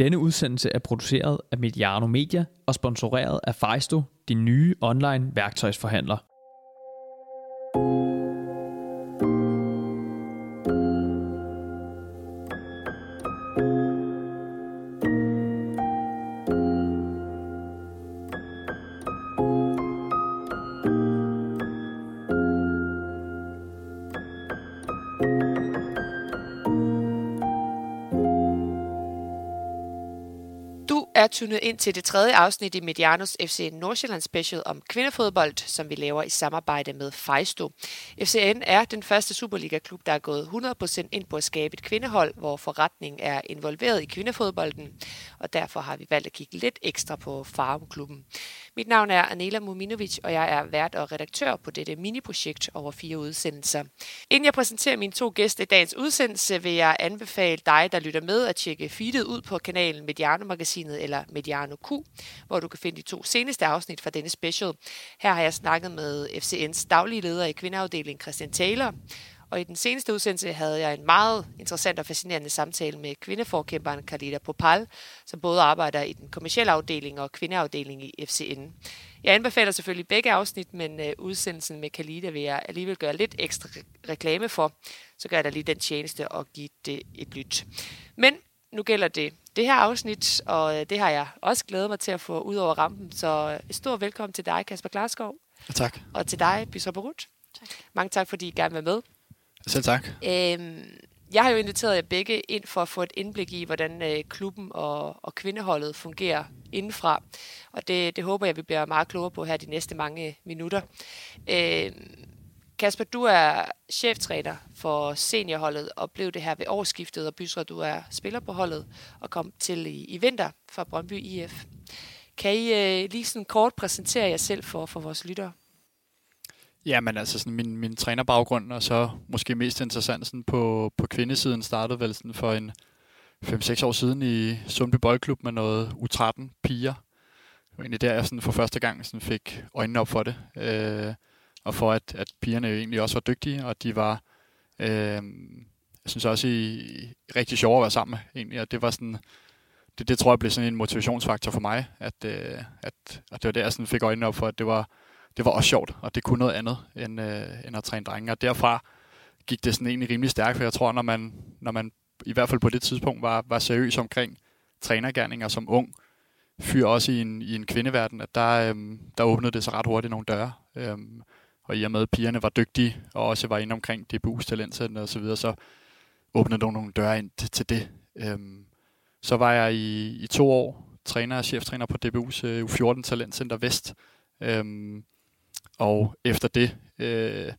Denne udsendelse er produceret af Mediano Media og sponsoreret af Fejsto, din nye online værktøjsforhandler. Er tunet ind til det tredje afsnit i Medianos FC Nordsjælland Special om kvindefodbold, som vi laver i samarbejde med Fejsto. FCN er den første Superliga-klub, der er gået 100% ind på at skabe et kvindehold, hvor forretning er involveret i kvindefodbolden, og derfor har vi valgt at kigge lidt ekstra på Farumklubben. Mit navn er Anela Muminovic, og jeg er vært og redaktør på dette mini-projekt over fire udsendelser. Inden jeg præsenterer mine to gæster i dagens udsendelse, vil jeg anbefale dig, der lytter med, at tjekke feedet ud på kanalen Mediano-magasinet eller Mediano Q, hvor du kan finde de to seneste afsnit fra denne special. Her har jeg snakket med FCN's daglige leder i kvindeafdelingen Christian Taylor, og i den seneste udsendelse havde jeg en meget interessant og fascinerende samtale med kvindeforkæmperen Carlita Popal, som både arbejder i den kommercielle afdeling og kvindeafdeling i FCN. Jeg anbefaler selvfølgelig begge afsnit, men øh, udsendelsen med Carlita vil jeg alligevel gøre lidt ekstra reklame for. Så gør jeg da lige den tjeneste og give det et lyt. Men nu gælder det det her afsnit, og øh, det har jeg også glædet mig til at få ud over rampen. Så øh, et stort velkommen til dig, Kasper Klarskov. Tak. Og til dig, Bishop Barut. Tak. Mange tak, fordi I gerne vil med. Selv tak. Øhm, jeg har jo inviteret jer begge ind for at få et indblik i, hvordan øh, klubben og, og kvindeholdet fungerer indenfra. Og det, det håber jeg, vi bliver meget klogere på her de næste mange minutter. Øhm, Kasper, du er cheftræner for seniorholdet og blev det her ved årsskiftet, og Bysra, du er spiller på holdet og kom til i, i vinter fra Brøndby IF. Kan I øh, lige sådan kort præsentere jer selv for, for vores lyttere? Ja, men altså sådan min, min trænerbaggrund, og så måske mest interessant sådan på, på kvindesiden, startede vel sådan for en 5-6 år siden i Sundby Boldklub med noget U13 piger. Det var egentlig der, jeg sådan for første gang sådan fik øjnene op for det. Øh, og for at, at pigerne jo egentlig også var dygtige, og de var, øh, jeg synes også, i, rigtig sjove at være sammen med, egentlig, og det var sådan, det, det tror jeg blev sådan en motivationsfaktor for mig, at, øh, at, at det var der, jeg sådan fik øjnene op for, at det var, det var også sjovt, og det kunne noget andet end, øh, end at træne drenge. Og derfra gik det sådan egentlig rimelig stærkt, for jeg tror, når man, når man i hvert fald på det tidspunkt var, var seriøs omkring trænergærninger som ung, fyr også i en, i en kvindeverden, at der, øhm, der åbnede det sig ret hurtigt nogle døre. Øhm, og i og med, at pigerne var dygtige, og også var inde omkring DBU's talentcenter og så videre, så åbnede nogle, nogle døre ind til, til det. Øhm, så var jeg i, i to år træner og cheftræner på DBU's øh, U14 Talentcenter Vest. Øhm, og efter det, øh,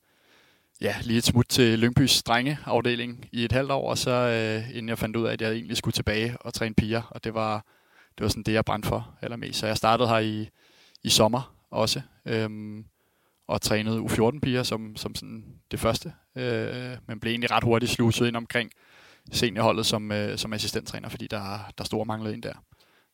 ja, lige et smut til Lyngbys drengeafdeling i et halvt år, og så øh, inden jeg fandt ud af, at jeg egentlig skulle tilbage og træne piger, og det var, det var sådan det, jeg brændte for allermest. Så jeg startede her i, i sommer også, øhm, og trænede U14-piger som, som sådan det første, øh, men blev egentlig ret hurtigt sluset ind omkring seniorholdet som, øh, som assistenttræner, fordi der, der store manglede en der.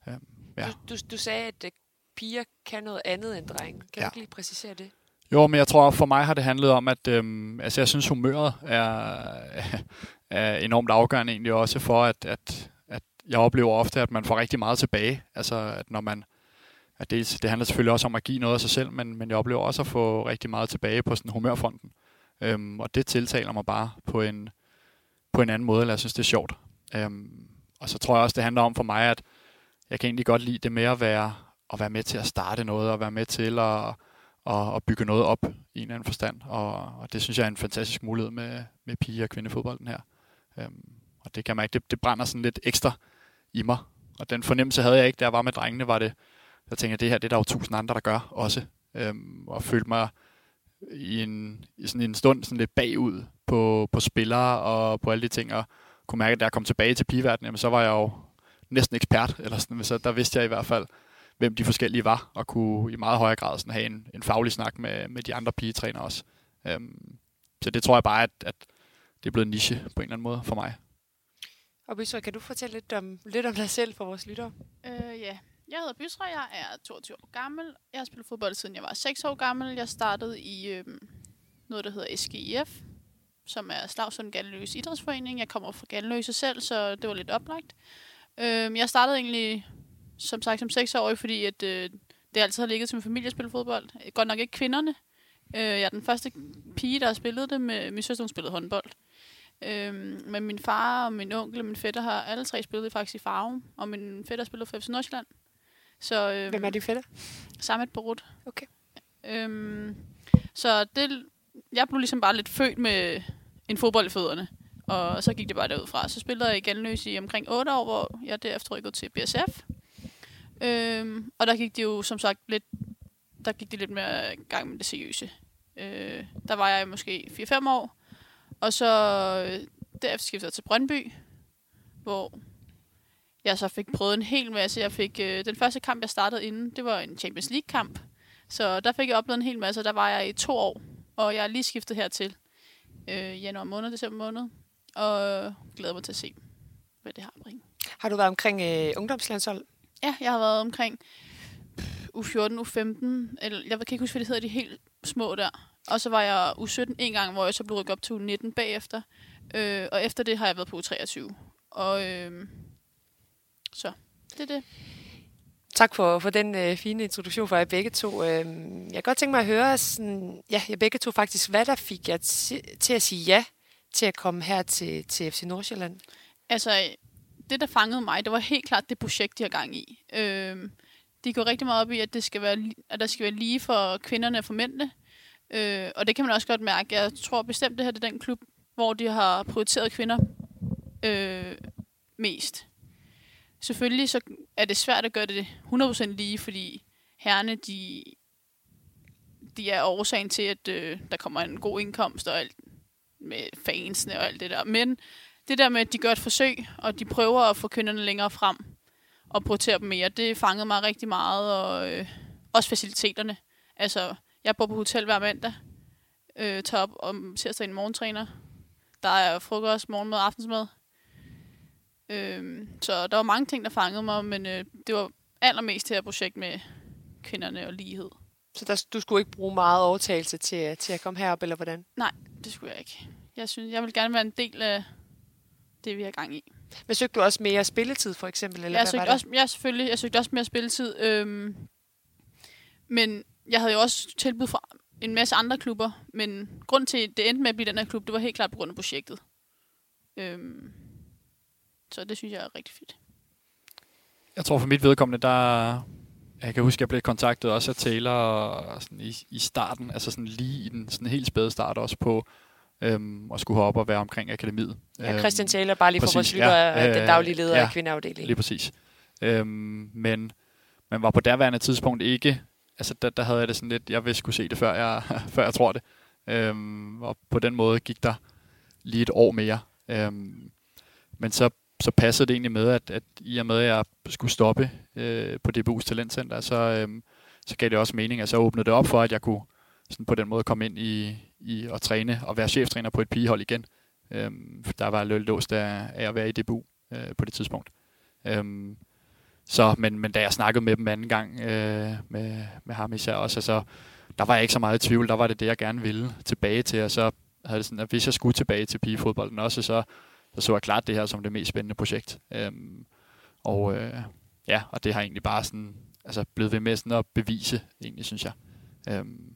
Øh, ja. du, du, du sagde, at øh, piger kan noget andet end drenge. Kan ja. du ikke lige præcisere det? Jo, men jeg tror, for mig har det handlet om, at øhm, altså, jeg synes, humøret er, er enormt afgørende egentlig også for, at, at, at jeg oplever ofte, at man får rigtig meget tilbage. Altså, at når man, at det, det handler selvfølgelig også om at give noget af sig selv, men, men jeg oplever også at få rigtig meget tilbage på sådan humørfronten. Øhm, og det tiltaler mig bare på en, på en anden måde, eller jeg synes, det er sjovt. Øhm, og så tror jeg også, det handler om for mig, at jeg kan egentlig godt lide det med at være, at være med til at starte noget, og være med til at, at, at bygge noget op i en eller anden forstand. Og, og det synes jeg er en fantastisk mulighed med, med pige- og kvindefodbolden her. Øhm, og det kan man ikke, det, det brænder sådan lidt ekstra i mig. Og den fornemmelse havde jeg ikke, da jeg var med drengene, var det, jeg tænker, det her, det er der jo tusind andre, der gør også. Øhm, og følte mig i, en, i sådan en stund sådan lidt bagud på, på spillere og på alle de ting, og kunne mærke, at da jeg kom tilbage til pigeverdenen, jamen, så var jeg jo næsten ekspert, eller sådan, så der vidste jeg i hvert fald, hvem de forskellige var, og kunne i meget højere grad sådan have en, en faglig snak med, med de andre pigetrænere også. Øhm, så det tror jeg bare, at, at det er blevet en niche på en eller anden måde for mig. Og Bysra, kan du fortælle lidt om, lidt om dig selv for vores lyttere? Øh, ja, jeg hedder Bysra, jeg er 22 år gammel. Jeg har spillet fodbold siden jeg var 6 år gammel. Jeg startede i øh, noget, der hedder SGIF, som er Slagsund Galleløse Idrætsforening. Jeg kommer fra Galleløse selv, så det var lidt oplagt. Øhm, jeg startede egentlig, som sagt, som seksårig, fordi at, øh, det altid har ligget til min familie at spille fodbold. Godt nok ikke kvinderne. Øh, jeg er den første pige, der har spillet det. Med, min søster hun spillede håndbold. Øhm, men min far og min onkel og min fætter har alle tre spillet faktisk i Farum. Og min fætter har spillet for FC Nordsjælland. Så, øhm, Hvem er de fætter? Samet Borut. Okay. Øhm, så det, jeg blev ligesom bare lidt født med en fodbold i fødderne. Og så gik det bare derudfra. Så spillede jeg i Galnøs i omkring 8 år, hvor jeg derefter rykkede til BSF. Øhm, og der gik det jo som sagt lidt, der gik det lidt mere gang med det seriøse. Øh, der var jeg måske 4-5 år. Og så øh, derefter skiftede jeg til Brøndby, hvor jeg så fik prøvet en hel masse. Jeg fik, øh, den første kamp, jeg startede inden, det var en Champions League-kamp. Så der fik jeg oplevet en hel masse. Der var jeg i to år, og jeg er lige skiftet hertil øh, januar måned, december måned. Og glæder mig til at se, hvad det har at bringe. Har du været omkring øh, ungdomslandshold? Ja, jeg har været omkring U14, U15, eller jeg kan ikke huske, hvad det hedder, de helt små der. Og så var jeg U17 en gang, hvor jeg så blev rykket op til U19 bagefter. Øh, og efter det har jeg været på U23. Og øh, så, det er det. Tak for, for den øh, fine introduktion for jer begge to. Øh, jeg kan godt tænke mig at høre, sådan, ja, jeg begge to faktisk, hvad der fik jer til, til at sige ja til at komme her til, til FC Nordsjælland? Altså, det der fangede mig, det var helt klart det projekt, de har gang i. Øh, de går rigtig meget op i, at, det skal være, at der skal være lige for kvinderne og for mændene. Øh, og det kan man også godt mærke. Jeg tror bestemt, det her det er den klub, hvor de har prioriteret kvinder øh, mest. Selvfølgelig så er det svært at gøre det 100% lige, fordi herrene, de, de er årsagen til, at øh, der kommer en god indkomst og alt med fansene og alt det der. Men det der med, at de gør et forsøg, og de prøver at få kvinderne længere frem og prioritere dem mere, det fangede mig rigtig meget, og øh, også faciliteterne. Altså, jeg bor på hotel hver mandag, øh, tager op om tirsdag en morgentræner. Der er frokost, morgenmad og aftensmad. Øh, så der var mange ting, der fangede mig, men øh, det var allermest det her projekt med kvinderne og lighed. Så der, du skulle ikke bruge meget overtagelse til, til at komme herop, eller hvordan? Nej, det skulle jeg ikke. Jeg synes, jeg vil gerne være en del af det, vi har gang i. Men søgte du også mere spilletid, for eksempel? Eller jeg, hvad søgte var det? også, jeg, selvfølgelig, jeg søgte også mere spilletid. Øhm, men jeg havde jo også tilbud fra en masse andre klubber. Men grund til, at det endte med at blive den her klub, det var helt klart på grund af projektet. Øhm, så det synes jeg er rigtig fedt. Jeg tror for mit vedkommende, der... Jeg kan huske, at jeg blev kontaktet også af Taylor og sådan i, i starten, altså sådan lige i den sådan helt spæde start også på øhm, at skulle op og være omkring akademiet. Ja, Christian Taylor, bare lige for præcis, vores lytter, ja, den øh, daglige leder ja, af kvindeafdelingen. Lige præcis. Øhm, men man var på derværende tidspunkt ikke, altså der, der havde jeg det sådan lidt, jeg ville skulle se det, før jeg, før jeg tror det. Øhm, og på den måde gik der lige et år mere. Øhm, men så, så passede det egentlig med, at, at i og med, at jeg skulle stoppe øh, på DBU's Talentcenter, så, øhm, så gav det også mening, at så åbnede det op for, at jeg kunne sådan på den måde komme ind i, i at træne og være cheftræner på et pigehold igen. Øhm, der var lidt låst af, af at være i debut øh, på det tidspunkt. Øhm, så, men, men da jeg snakkede med dem anden gang, øh, med, med ham især også, altså, der var jeg ikke så meget i tvivl. Der var det det, jeg gerne ville tilbage til. Og så havde det sådan, at hvis jeg skulle tilbage til pigefodbolden også, så, så så jeg klart det her som det mest spændende projekt. Øhm, og øh, ja, og det har egentlig bare sådan, altså blevet ved med sådan at bevise, egentlig, synes jeg. Øhm,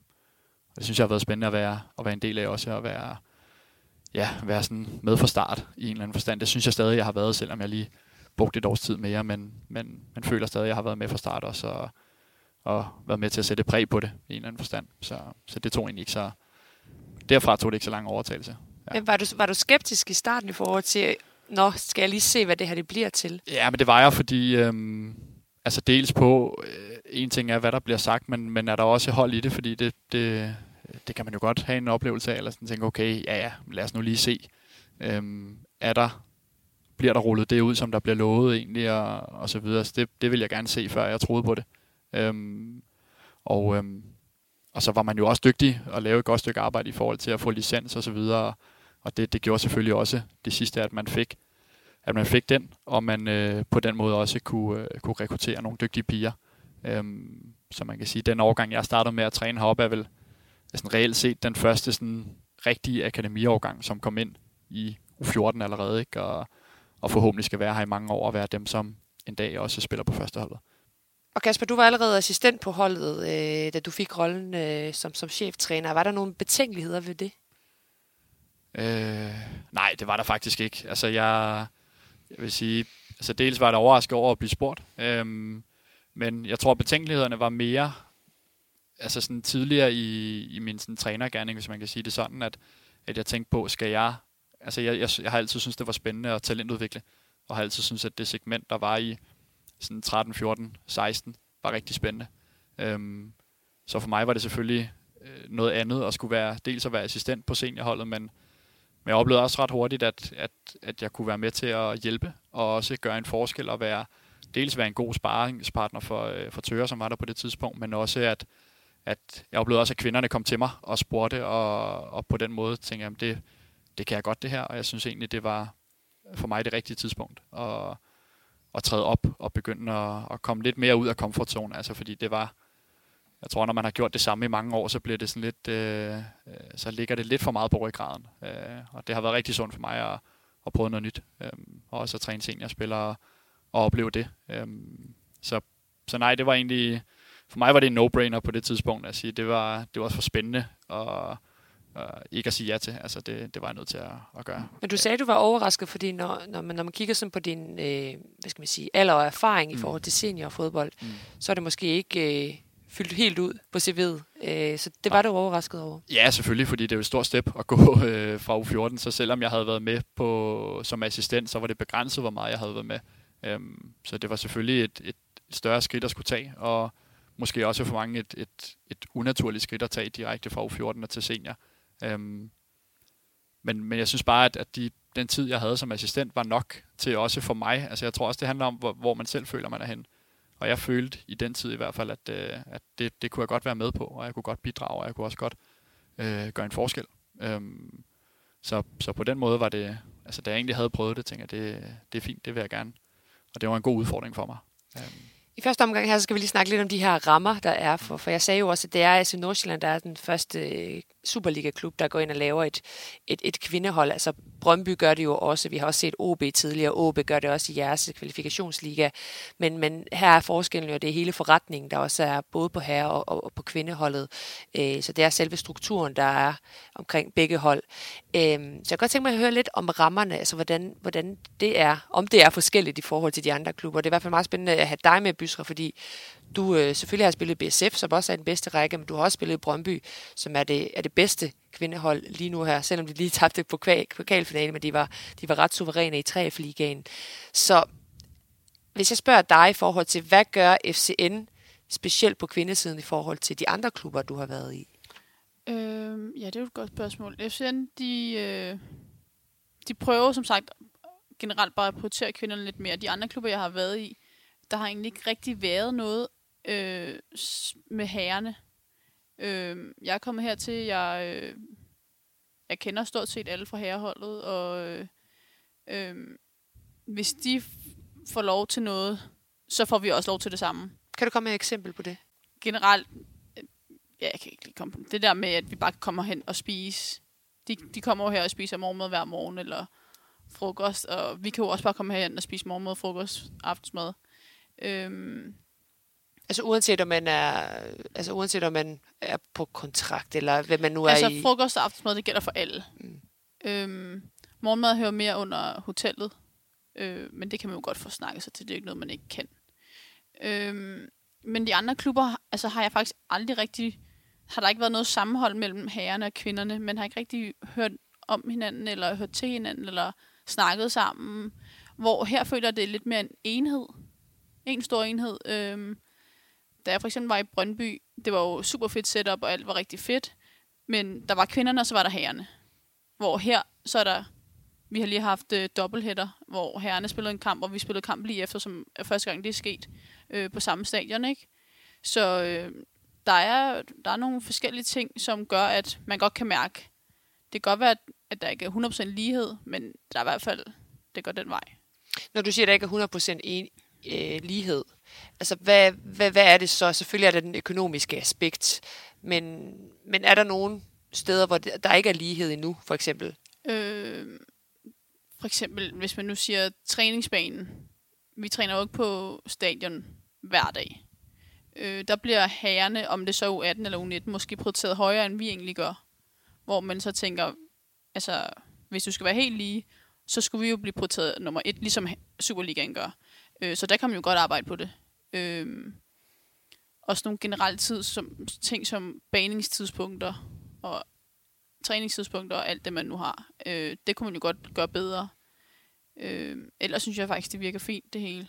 det synes jeg har været spændende at være, at være en del af også, at være, ja, være sådan med fra start i en eller anden forstand. Det synes jeg stadig, jeg har været, selvom jeg lige brugt et års tid mere, men, men man føler stadig, at jeg har været med fra start også, og, og været med til at sætte præg på det i en eller anden forstand. Så, så det tog egentlig ikke så... Derfra tog det ikke så lang overtagelse. Ja. Men var du, var du skeptisk i starten i forhold til, nå, skal jeg lige se, hvad det her det bliver til? Ja, men det var jeg, fordi... Øhm, altså dels på... Øh, en ting er, hvad der bliver sagt, men, men er der også hold i det, fordi det, det, det kan man jo godt have en oplevelse af, eller sådan tænke, okay, ja ja, lad os nu lige se. Øhm, er der bliver der rullet det ud, som der bliver lovet egentlig, og, og så videre. Så det, det vil jeg gerne se, før jeg troede på det. Øhm, og, øhm, og så var man jo også dygtig at lave et godt stykke arbejde i forhold til at få licens og så videre. Og det, det gjorde selvfølgelig også det sidste, at man fik, at man fik den, og man øh, på den måde også kunne, øh, kunne rekruttere nogle dygtige piger. Øhm, så man kan sige, at den overgang, jeg startede med at træne heroppe, er vel sådan reelt set den første sådan rigtige akademiårgang, som kom ind i U14 allerede. Ikke? Og, og forhåbentlig skal være her i mange år og være dem, som en dag også spiller på førsteholdet. Og Kasper, du var allerede assistent på holdet, øh, da du fik rollen øh, som, som cheftræner. Var der nogle betænkeligheder ved det? Øh, nej, det var der faktisk ikke. Altså, jeg, jeg vil sige, altså dels var jeg overrasket over at blive spurgt, øhm, men jeg tror, betænkelighederne var mere altså sådan tidligere i, i min sådan, trænergærning, hvis man kan sige det sådan, at, at jeg tænkte på, skal jeg, altså jeg, jeg, jeg har altid synes det var spændende at talentudvikle, og har altid synes at det segment, der var i sådan 13, 14, 16, var rigtig spændende. Øhm, så for mig var det selvfølgelig øh, noget andet at skulle være, dels at være assistent på seniorholdet, men, men jeg oplevede også ret hurtigt, at, at, at jeg kunne være med til at hjælpe, og også gøre en forskel og være, dels være en god sparringspartner for, øh, for Tøre, som var der på det tidspunkt, men også at, at jeg oplevede også, at kvinderne kom til mig og spurgte, og, og på den måde tænkte jeg, det, det kan jeg godt det her, og jeg synes egentlig, det var for mig det rigtige tidspunkt at, at træde op og begynde at, at komme lidt mere ud af komfortzonen, altså fordi det var, jeg tror, når man har gjort det samme i mange år, så bliver det sådan lidt, øh, øh, så ligger det lidt for meget på ryggraden. Øh, og det har været rigtig sundt for mig at, at prøve noget nyt. Øh, og også at træne seniorspillere og opleve det. Øh, så, så nej, det var egentlig, for mig var det en no-brainer på det tidspunkt at sige, det var, det var for spændende og, og ikke at sige ja til. Altså det, det var jeg nødt til at, at gøre. Men du sagde, du var overrasket, fordi når, når, man, når man kigger sådan på din øh, hvad skal man sige, alder og erfaring mm. i forhold til seniorfodbold, mm. så er det måske ikke... Øh, fyldt helt ud på CV'et. Øh, så det var du overrasket over. Ja, selvfølgelig, fordi det er jo et stort step at gå øh, fra U14, så selvom jeg havde været med på som assistent, så var det begrænset, hvor meget jeg havde været med. Øhm, så det var selvfølgelig et, et større skridt at skulle tage, og måske også for mange et, et, et unaturligt skridt at tage direkte fra U14 til senior. Øhm, men, men jeg synes bare, at, at de, den tid, jeg havde som assistent, var nok til også for mig. Altså jeg tror også, det handler om, hvor, hvor man selv føler, man er hen. Og jeg følte i den tid i hvert fald, at, øh, at det, det kunne jeg godt være med på, og jeg kunne godt bidrage, og jeg kunne også godt øh, gøre en forskel. Øhm, så, så på den måde var det, altså da jeg egentlig havde prøvet det, tænkte jeg, det, det er fint, det vil jeg gerne. Og det var en god udfordring for mig. Øhm. I første omgang her, så skal vi lige snakke lidt om de her rammer, der er for. For jeg sagde jo også, at det er altså Nordsjælland, der er den første øh, Superliga-klub, der går ind og laver et, et, et kvindehold. Altså Brøndby gør det jo også. Vi har også set OB tidligere. OB gør det også i jeres kvalifikationsliga. Men, men her er forskellen jo, det er hele forretningen, der også er både på herre- og, og, og på kvindeholdet. Øh, så det er selve strukturen, der er omkring begge hold. Øh, så jeg kan godt tænke mig at høre lidt om rammerne, altså hvordan, hvordan det er, om det er forskelligt i forhold til de andre klubber. Det er i hvert fald meget spændende at have dig med, Bysra, fordi du øh, selvfølgelig har spillet BSF, som også er den bedste række, men du har også spillet Brøndby, som er det, er det bedste kvindehold lige nu her, selvom de lige tabte på pokalfinalen, men de var, de var ret suveræne i 3 ligaen Så hvis jeg spørger dig i forhold til, hvad gør FCN specielt på kvindesiden i forhold til de andre klubber, du har været i? Øhm, ja, det er jo et godt spørgsmål. FCN, de, øh, de prøver som sagt generelt bare at prioritere kvinderne lidt mere. De andre klubber, jeg har været i, der har egentlig ikke rigtig været noget øh, med herrene. Øh, jeg er kommet her til, jeg, øh, jeg kender stort set alle fra herreholdet, og øh, øh, hvis de får lov til noget, så får vi også lov til det samme. Kan du komme med et eksempel på det? Generelt, øh, ja, jeg kan ikke lige komme på det der med, at vi bare kommer hen og spise. De, de kommer her og spiser morgenmad hver morgen, eller frokost, og vi kan jo også bare komme hen og spise morgenmad, frokost, aftensmad. Øhm, Altså uanset om man er, altså uanset om man er på kontrakt, eller hvad man nu altså, er i... Altså frokost og aftensmad, det gælder for alle. Mm. Øhm, morgenmad hører mere under hotellet, øh, men det kan man jo godt få snakket sig til, det er ikke noget, man ikke kan. Øhm, men de andre klubber, altså har jeg faktisk aldrig rigtig, har der ikke været noget sammenhold mellem herrerne og kvinderne, men har ikke rigtig hørt om hinanden, eller hørt til hinanden, eller snakket sammen. Hvor her føler det lidt mere en enhed. En stor enhed. Øhm, da jeg for eksempel var i Brøndby, det var jo super fedt setup, og alt var rigtig fedt. Men der var kvinderne, og så var der herrerne. Hvor her, så er der... Vi har lige haft øh, dobbelthætter, hvor herrerne spillede en kamp, og vi spillede kamp lige efter, som er første gang det er sket øh, på samme stadion, ikke? Så øh, der, er, der er nogle forskellige ting, som gør, at man godt kan mærke, det kan godt være, at, at der ikke er 100% lighed, men der er i hvert fald, det går den vej. Når du siger, at der ikke er 100% en, øh, lighed, Altså, hvad, hvad, hvad er det så? Selvfølgelig er det den økonomiske aspekt, men, men er der nogle steder, hvor der ikke er lighed endnu, for eksempel? Øh, for eksempel, hvis man nu siger træningsbanen. Vi træner jo ikke på stadion hver dag. Øh, der bliver herrene, om det så er U18 eller U19, måske prioriteret højere, end vi egentlig gør. Hvor man så tænker, altså, hvis du skal være helt lige, så skulle vi jo blive prioriteret nummer et, ligesom Superligaen gør. Øh, så der kan man jo godt arbejde på det. Øh, også nogle generelle tid, som, ting som baningstidspunkter og træningstidspunkter og alt det, man nu har. Øh, det kunne man jo godt gøre bedre. Øh, ellers synes jeg faktisk, det virker fint, det hele.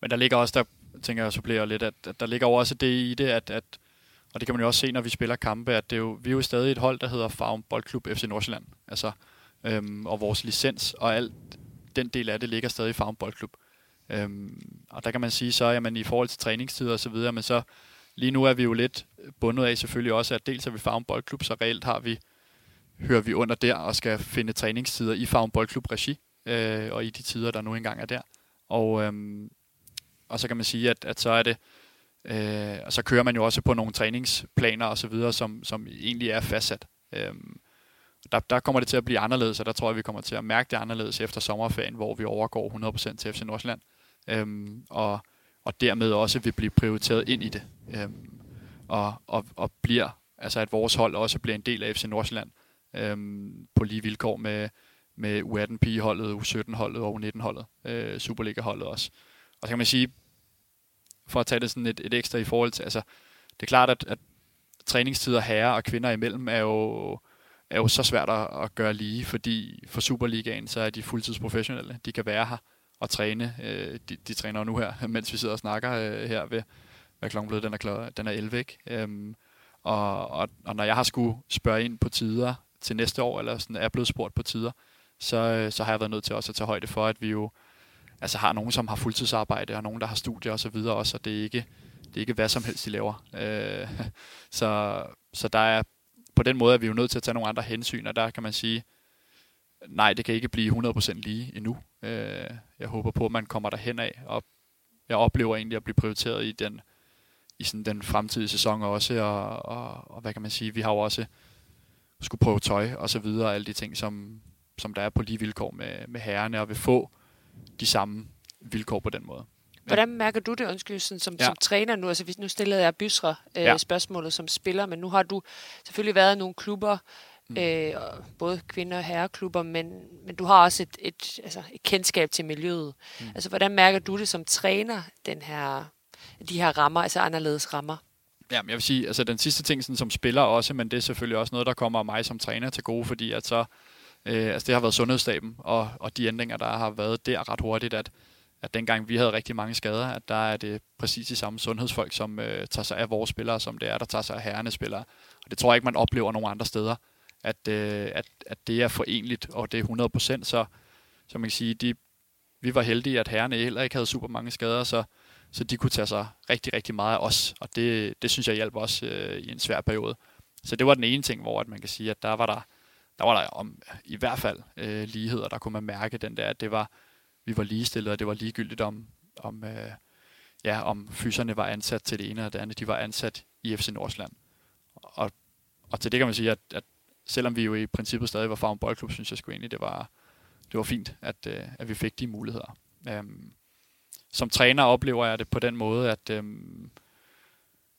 Men der ligger også, der tænker jeg supplerer lidt, at, at der ligger også det i det, at, at og det kan man jo også se, når vi spiller kampe, at det er jo, vi er jo stadig et hold, der hedder Farm Boldklub FC Nordsjælland. Altså, øhm, og vores licens og alt den del af det ligger stadig i Farm Boldklub. Øhm, og der kan man sige så, jamen i forhold til træningstider og så videre, men så lige nu er vi jo lidt bundet af selvfølgelig også, at dels er vi Farm Boldklub, så reelt har vi, hører vi under der og skal finde træningstider i Farm Boldklub regi, øh, og i de tider, der nu engang er der. Og, øhm, og så kan man sige, at, at så er det, øh, og så kører man jo også på nogle træningsplaner og så videre, som, som egentlig er fastsat. Øhm, der, der kommer det til at blive anderledes, og der tror jeg, vi kommer til at mærke det anderledes efter sommerferien, hvor vi overgår 100% til FC Nordsjælland, øhm, og, og dermed også vil blive prioriteret ind i det, øhm, og, og, og bliver, altså at vores hold også bliver en del af FC Nordsjælland, øhm, på lige vilkår med, med U18-pigeholdet, U17-holdet og U19-holdet, øh, Superliga-holdet også. Og så kan man sige, for at tage det sådan et, et ekstra i forhold til, altså det er klart, at, at træningstider herrer og kvinder imellem er jo, er jo så svært at, at gøre lige, fordi for Superligaen, så er de fuldtidsprofessionelle. De kan være her og træne. Øh, de, de træner nu her, mens vi sidder og snakker øh, her ved, hvad klokken blev, den er, klokken, den er 11, ikke? Øhm, og, og, og når jeg har skulle spørge ind på tider til næste år, eller sådan er blevet spurgt på tider, så, øh, så har jeg været nødt til også at tage højde for, at vi jo altså har nogen, som har fuldtidsarbejde, og nogen, der har studier osv. også, og det er ikke, det er ikke hvad som helst, de laver. Øh, så, så der er på den måde, at vi jo nødt til at tage nogle andre hensyn, og der kan man sige, nej, det kan ikke blive 100% lige endnu. Øh, jeg håber på, at man kommer derhen af, og jeg oplever egentlig at blive prioriteret i den, i sådan den fremtidige sæson også, og, og, og hvad kan man sige, vi har jo også skulle prøve tøj og så videre, alle de ting, som, som der er på lige vilkår med, med herrerne, og vil få de samme vilkår på den måde. Hvordan mærker du det, undskyld, sådan, som, ja. som træner nu? Altså, nu stillede jeg Bysre øh, ja. spørgsmålet som spiller, men nu har du selvfølgelig været i nogle klubber, mm. øh, både kvinder- og herreklubber, men, men du har også et, et, altså, et kendskab til miljøet. Mm. Altså, hvordan mærker du det som træner, den her, de her rammer, altså anderledes rammer? Ja, men jeg vil sige, altså den sidste ting sådan, som spiller også, men det er selvfølgelig også noget, der kommer mig som træner til gode, fordi at så, øh, altså det har været sundhedsstaben, og, og de ændringer, der har været der ret hurtigt, at at dengang vi havde rigtig mange skader, at der er det præcis de samme sundhedsfolk, som øh, tager sig af vores spillere, som det er, der tager sig af herrene spillere. Og det tror jeg ikke, man oplever nogen andre steder, at, øh, at, at det er forenligt, og det er 100%, så, så man kan sige, de, vi var heldige, at herrene heller ikke havde super mange skader, så, så de kunne tage sig rigtig, rigtig meget af os, og det, det synes jeg hjalp os øh, i en svær periode. Så det var den ene ting, hvor at man kan sige, at der var der, der var der om, i hvert fald øh, ligheder, der kunne man mærke den der, at det var, vi var ligestillede, og det var ligegyldigt om, om, øh, ja, om fyserne var ansat til det ene eller det andet. De var ansat i FC Nordsjælland. Og, og til det kan man sige, at, at selvom vi jo i princippet stadig var Farm Boldklub, synes jeg sgu egentlig, det var, det var fint, at, øh, at vi fik de muligheder. Øhm, som træner oplever jeg det på den måde, at øhm,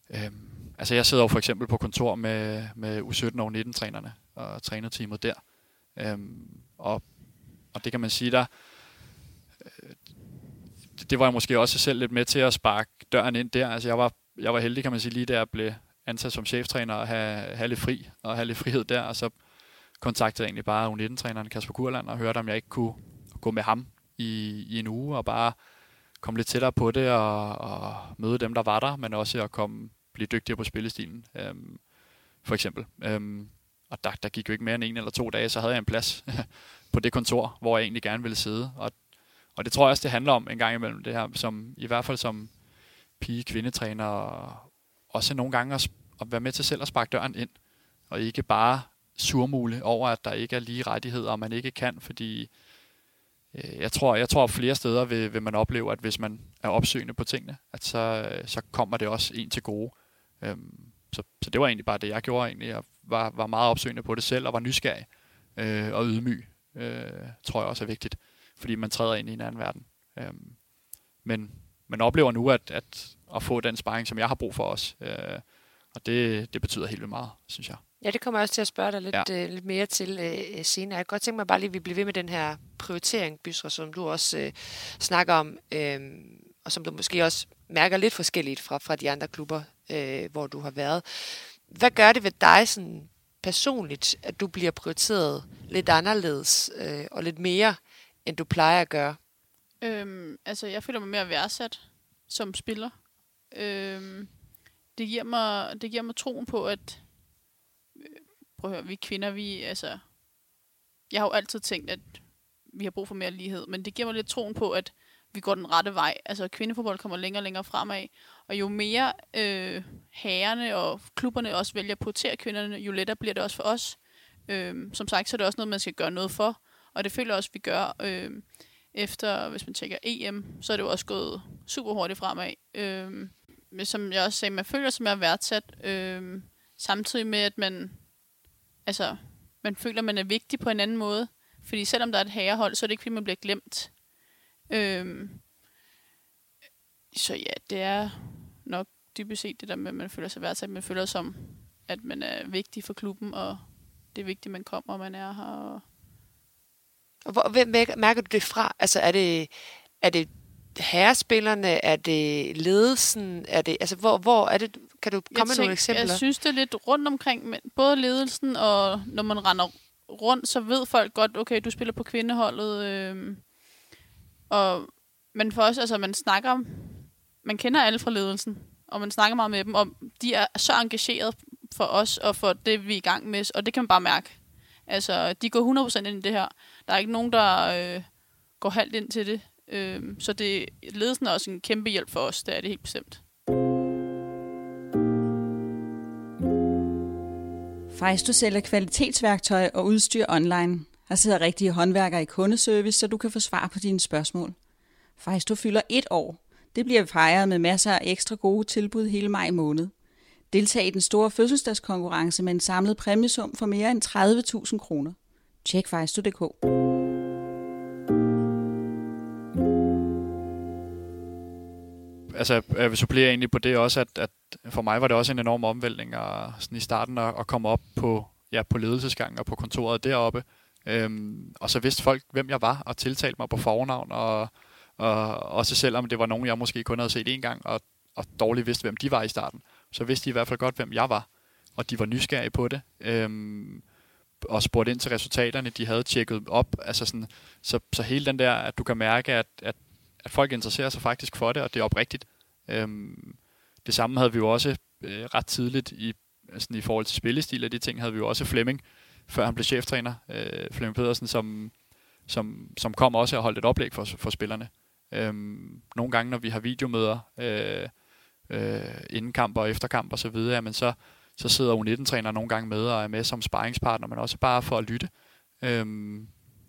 øhm, altså jeg sidder jo for eksempel på kontor med, med U17 og U19-trænerne og trænerteamet der. Øhm, og, og det kan man sige, der, øh, det var jeg måske også selv lidt med til at sparke døren ind der. Altså jeg var, jeg var heldig, kan man sige, lige der jeg blev ansat som cheftræner og have, have lidt fri og have lidt frihed der, og så kontaktede jeg egentlig bare U19-træneren Kasper Kurland og hørte, om jeg ikke kunne gå med ham i, i en uge og bare komme lidt tættere på det og, og møde dem, der var der, men også at komme, blive dygtigere på spillestilen, øhm, for eksempel. Øhm, og der, der gik jo ikke mere end en eller to dage, så havde jeg en plads på det kontor, hvor jeg egentlig gerne ville sidde. Og og det tror jeg også, det handler om en gang imellem det her, som i hvert fald som pige-kvindetræner, også nogle gange at, at være med til selv at sparke døren ind, og ikke bare surmule over, at der ikke er lige rettigheder, og man ikke kan, fordi øh, jeg tror, jeg tror flere steder vil, vil man opleve, at hvis man er opsøgende på tingene, at så, øh, så kommer det også en til gode. Øhm, så, så det var egentlig bare det, jeg gjorde egentlig. Jeg var, var meget opsøgende på det selv, og var nysgerrig øh, og ydmyg øh, tror jeg også er vigtigt, fordi man træder ind i en anden verden. Øh, men man oplever nu at, at, at få den sparring, som jeg har brug for os, øh, og det, det betyder helt vildt meget, synes jeg. Ja, det kommer jeg også til at spørge dig lidt, ja. øh, lidt mere til øh, senere. Jeg kan godt tænke mig bare lige, at vi bliver ved med den her prioritering, Bysra, som du også øh, snakker om, øh, og som du måske også mærker lidt forskelligt fra, fra de andre klubber, øh, hvor du har været. Hvad gør det ved dig sådan personligt, at du bliver prioriteret lidt anderledes øh, og lidt mere, end du plejer at gøre? Øhm, altså, jeg føler mig mere værdsat som spiller. Øhm, det, giver mig, det giver mig troen på, at øh, prøv at høre, vi kvinder, vi, altså, jeg har jo altid tænkt, at vi har brug for mere lighed, men det giver mig lidt troen på, at vi går den rette vej. Altså, kvindefodbold kommer længere og længere fremad, og jo mere øh, herrerne og klubberne også vælger at prioritere kvinderne, jo lettere bliver det også for os. Øh, som sagt, så er det også noget, man skal gøre noget for, og det føler jeg også, vi gør. Øh, efter, hvis man tjekker EM, så er det jo også gået super hurtigt fremad. Øh, som jeg også sagde, man føler sig mere værdsat, øh, samtidig med, at man, altså, man føler, man er vigtig på en anden måde. Fordi selvom der er et herrehold, så er det ikke, fordi man bliver glemt. Øh, så ja, det er nok dybest set det der med, at man føler sig værdsat. Man føler som, at man er vigtig for klubben, og det er vigtigt, at man kommer, og man er her. Og... Og hvor, hvem mærker du det fra? Altså er det, er det herrespillerne? Er det ledelsen? Er det, altså hvor, hvor er det? Kan du komme med nogle eksempler? Jeg synes, det er lidt rundt omkring, men både ledelsen og når man render rundt, så ved folk godt, okay, du spiller på kvindeholdet. Øh, og men for os, altså man snakker, man kender alle fra ledelsen, og man snakker meget med dem, og de er så engageret for os og for det, vi er i gang med, og det kan man bare mærke. Altså, de går 100% ind i det her. Der er ikke nogen, der øh, går halvt ind til det. Øh, så det, ledelsen er også en kæmpe hjælp for os, det er det helt bestemt. Fejsto sælger kvalitetsværktøj og udstyr online. Her sidder rigtige håndværkere i kundeservice, så du kan få svar på dine spørgsmål. Fejsto fylder et år. Det bliver fejret med masser af ekstra gode tilbud hele maj måned. Deltag i den store fødselsdagskonkurrence med en samlet præmiesum for mere end 30.000 kroner. Tjek fejsto.dk. altså, jeg vil supplere egentlig på det også, at, at for mig var det også en enorm omvæltning at, sådan i starten at, at komme op på, ja, på ledelsesgangen og på kontoret deroppe. Øhm, og så vidste folk, hvem jeg var, og tiltalte mig på fornavn, og, og også selvom det var nogen, jeg måske kun havde set en gang, og, og dårligt vidste, hvem de var i starten, så vidste de i hvert fald godt, hvem jeg var, og de var nysgerrige på det. Øhm, og spurgte ind til resultaterne, de havde tjekket op. Altså sådan, så, så hele den der, at du kan mærke, at, at, at folk interesserer sig faktisk for det, og det er oprigtigt. Øhm, det samme havde vi jo også øh, ret tidligt i, altså i forhold til spillestil og de ting, havde vi jo også Flemming, før han blev cheftræner, øh, Flemming Pedersen, som, som, som kom også og holdt et oplæg for, for spillerne. Øhm, nogle gange, når vi har videomøder, øh, øh, inden kamp og efter kamp og så videre, jamen så, så sidder U19-træner nogle gange med og er med som sparringspartner, men også bare for at lytte. Øhm,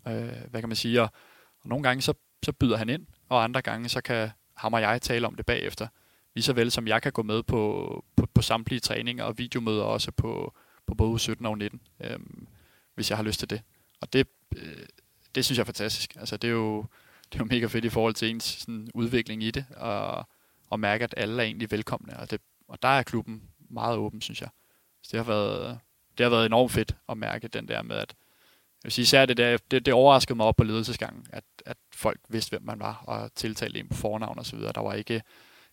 øh, hvad kan man sige? Og, og nogle gange så, så byder han ind, og andre gange så kan ham og jeg tale om det bagefter. Lige så vel som jeg kan gå med på, på, på samtlige træninger og videomøder også på, på både 17 og 19, øhm, hvis jeg har lyst til det. Og det, øh, det synes jeg er fantastisk. Altså det er jo, det er jo mega fedt i forhold til ens sådan, udvikling i det, og, og mærke, at alle er egentlig velkomne. Og, det, og der er klubben meget åben, synes jeg. Så det har været, det har været enormt fedt at mærke den der med, at vil sige, især det, der, det, det overraskede mig op på ledelsesgangen, at, at folk vidste, hvem man var, og tiltalte en på fornavn og så videre. Der var ikke,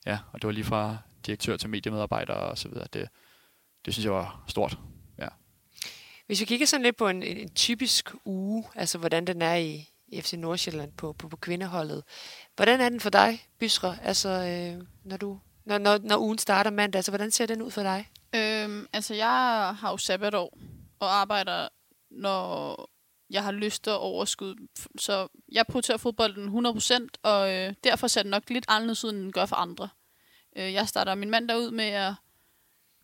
ja, og det var lige fra direktør til mediemedarbejder og så videre. Det, det synes jeg var stort. Ja. Hvis vi kigger sådan lidt på en, en typisk uge, altså hvordan den er i, i FC Nordsjælland på, på, på kvindeholdet. Hvordan er den for dig, Bysre, altså, øh, når, du, når, når, når ugen starter mandag? Altså, hvordan ser den ud for dig? Øhm, altså, jeg har jo sabbatår og arbejder, når jeg har lyst og overskud. Så jeg prioriterer fodbolden 100%, og øh, derfor ser det nok lidt anderledes ud, end den gør for andre. Øh, jeg starter min mandag ud med at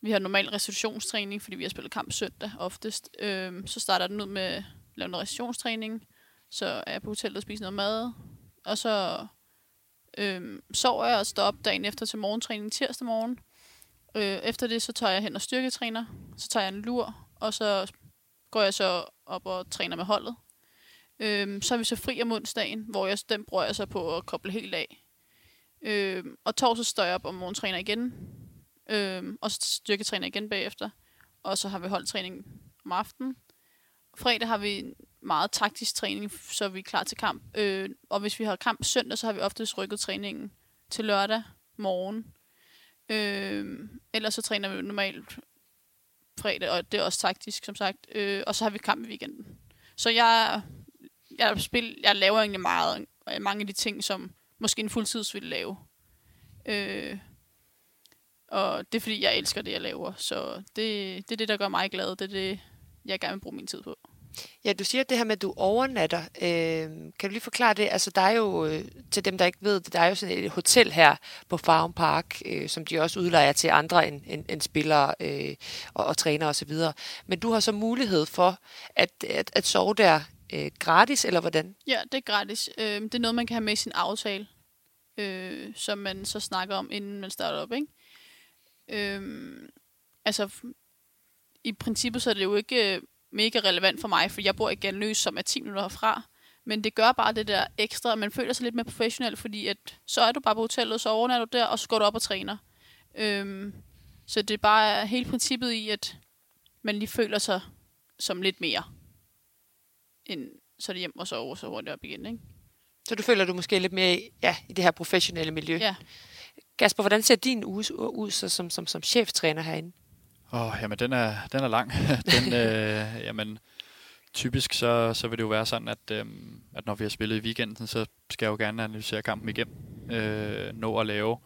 vi har normal restitutionstræning, fordi vi har spillet kamp søndag oftest. Øh, så starter den ud med at lave noget restitutionstræning. Så er jeg på hotellet og spiser noget mad. Og så øh, sover jeg og står op dagen efter til morgentræning tirsdag morgen. Øh, efter det, så tager jeg hen og styrketræner. Så tager jeg en lur, og så går jeg så op og træner med holdet. Øhm, så er vi så fri om onsdagen, hvor jeg, den bruger jeg så på at koble helt af. Øhm, og torsdag står jeg op om morgentræner igen, øhm, og styrketræner igen bagefter. Og så har vi holdtræning om aftenen. Fredag har vi meget taktisk træning, så vi er klar til kamp. Øh, og hvis vi har kamp søndag, så har vi oftest rykket træningen til lørdag morgen. Øh, ellers så træner vi normalt fredag, og det er også taktisk, som sagt. Øh, og så har vi kamp i weekenden. Så jeg, jeg, spil, jeg laver egentlig meget, øh, mange af de ting, som måske en fuldtids ville lave. Øh, og det er fordi, jeg elsker det, jeg laver. Så det, det er det, der gør mig glad. Det er det, jeg gerne vil bruge min tid på. Ja, du siger det her med, at du overnatter. Øh, kan du lige forklare det? Altså, der er jo, øh, til dem, der ikke ved det, der er jo sådan et hotel her på Farm Park, øh, som de også udlejer til andre end, end, end spillere øh, og, og trænere osv. Men du har så mulighed for at, at, at sove der øh, gratis, eller hvordan? Ja, det er gratis. Øh, det er noget, man kan have med i sin aftale, øh, som man så snakker om, inden man starter op, ikke? Øh, altså, i princippet så er det jo ikke øh, mega relevant for mig, for jeg bor i Galnøs, som er 10 minutter herfra. Men det gør bare det der ekstra, at man føler sig lidt mere professionel, fordi at, så er du bare på hotellet, så overnatter du der, og så går du op og træner. Øhm, så det er bare hele princippet i, at man lige føler sig som lidt mere, end så er det hjem og sove, så hurtigt op igen, ikke? Så du føler du måske lidt mere ja, i det her professionelle miljø? Ja. Kasper, hvordan ser din uge ud så som, som, som cheftræner herinde? Åh, oh, jamen den er, den er lang. den, øh, jamen, typisk så, så vil det jo være sådan, at, øh, at når vi har spillet i weekenden, så skal jeg jo gerne analysere kampen igennem. Øh, nå at lave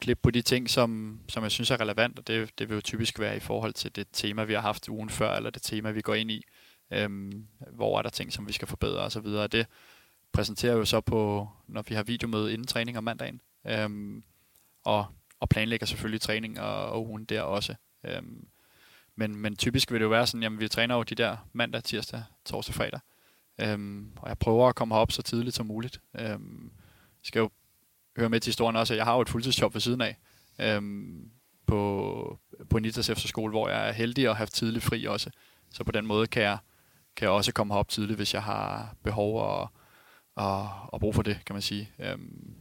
klip på de ting, som, som jeg synes er relevant, og det, det vil jo typisk være i forhold til det tema, vi har haft ugen før, eller det tema, vi går ind i. Øh, hvor er der ting, som vi skal forbedre osv. Og det præsenterer jo så på, når vi har videomøde inden træning om mandagen. Øh, og, og planlægger selvfølgelig træning og, og ugen der også. Øhm, men, men typisk vil det jo være sådan, jamen vi træner jo de der mandag, tirsdag, torsdag, fredag. Øhm, og jeg prøver at komme herop så tidligt som muligt. Øhm, skal jo høre med til historien også, at jeg har jo et fuldtidsjob ved siden af. Øhm, på, på Nitas efterskole, hvor jeg er heldig at have tidlig fri også. Så på den måde kan jeg, kan jeg også komme herop tidligt, hvis jeg har behov og, og, og brug for det, kan man sige. Øhm,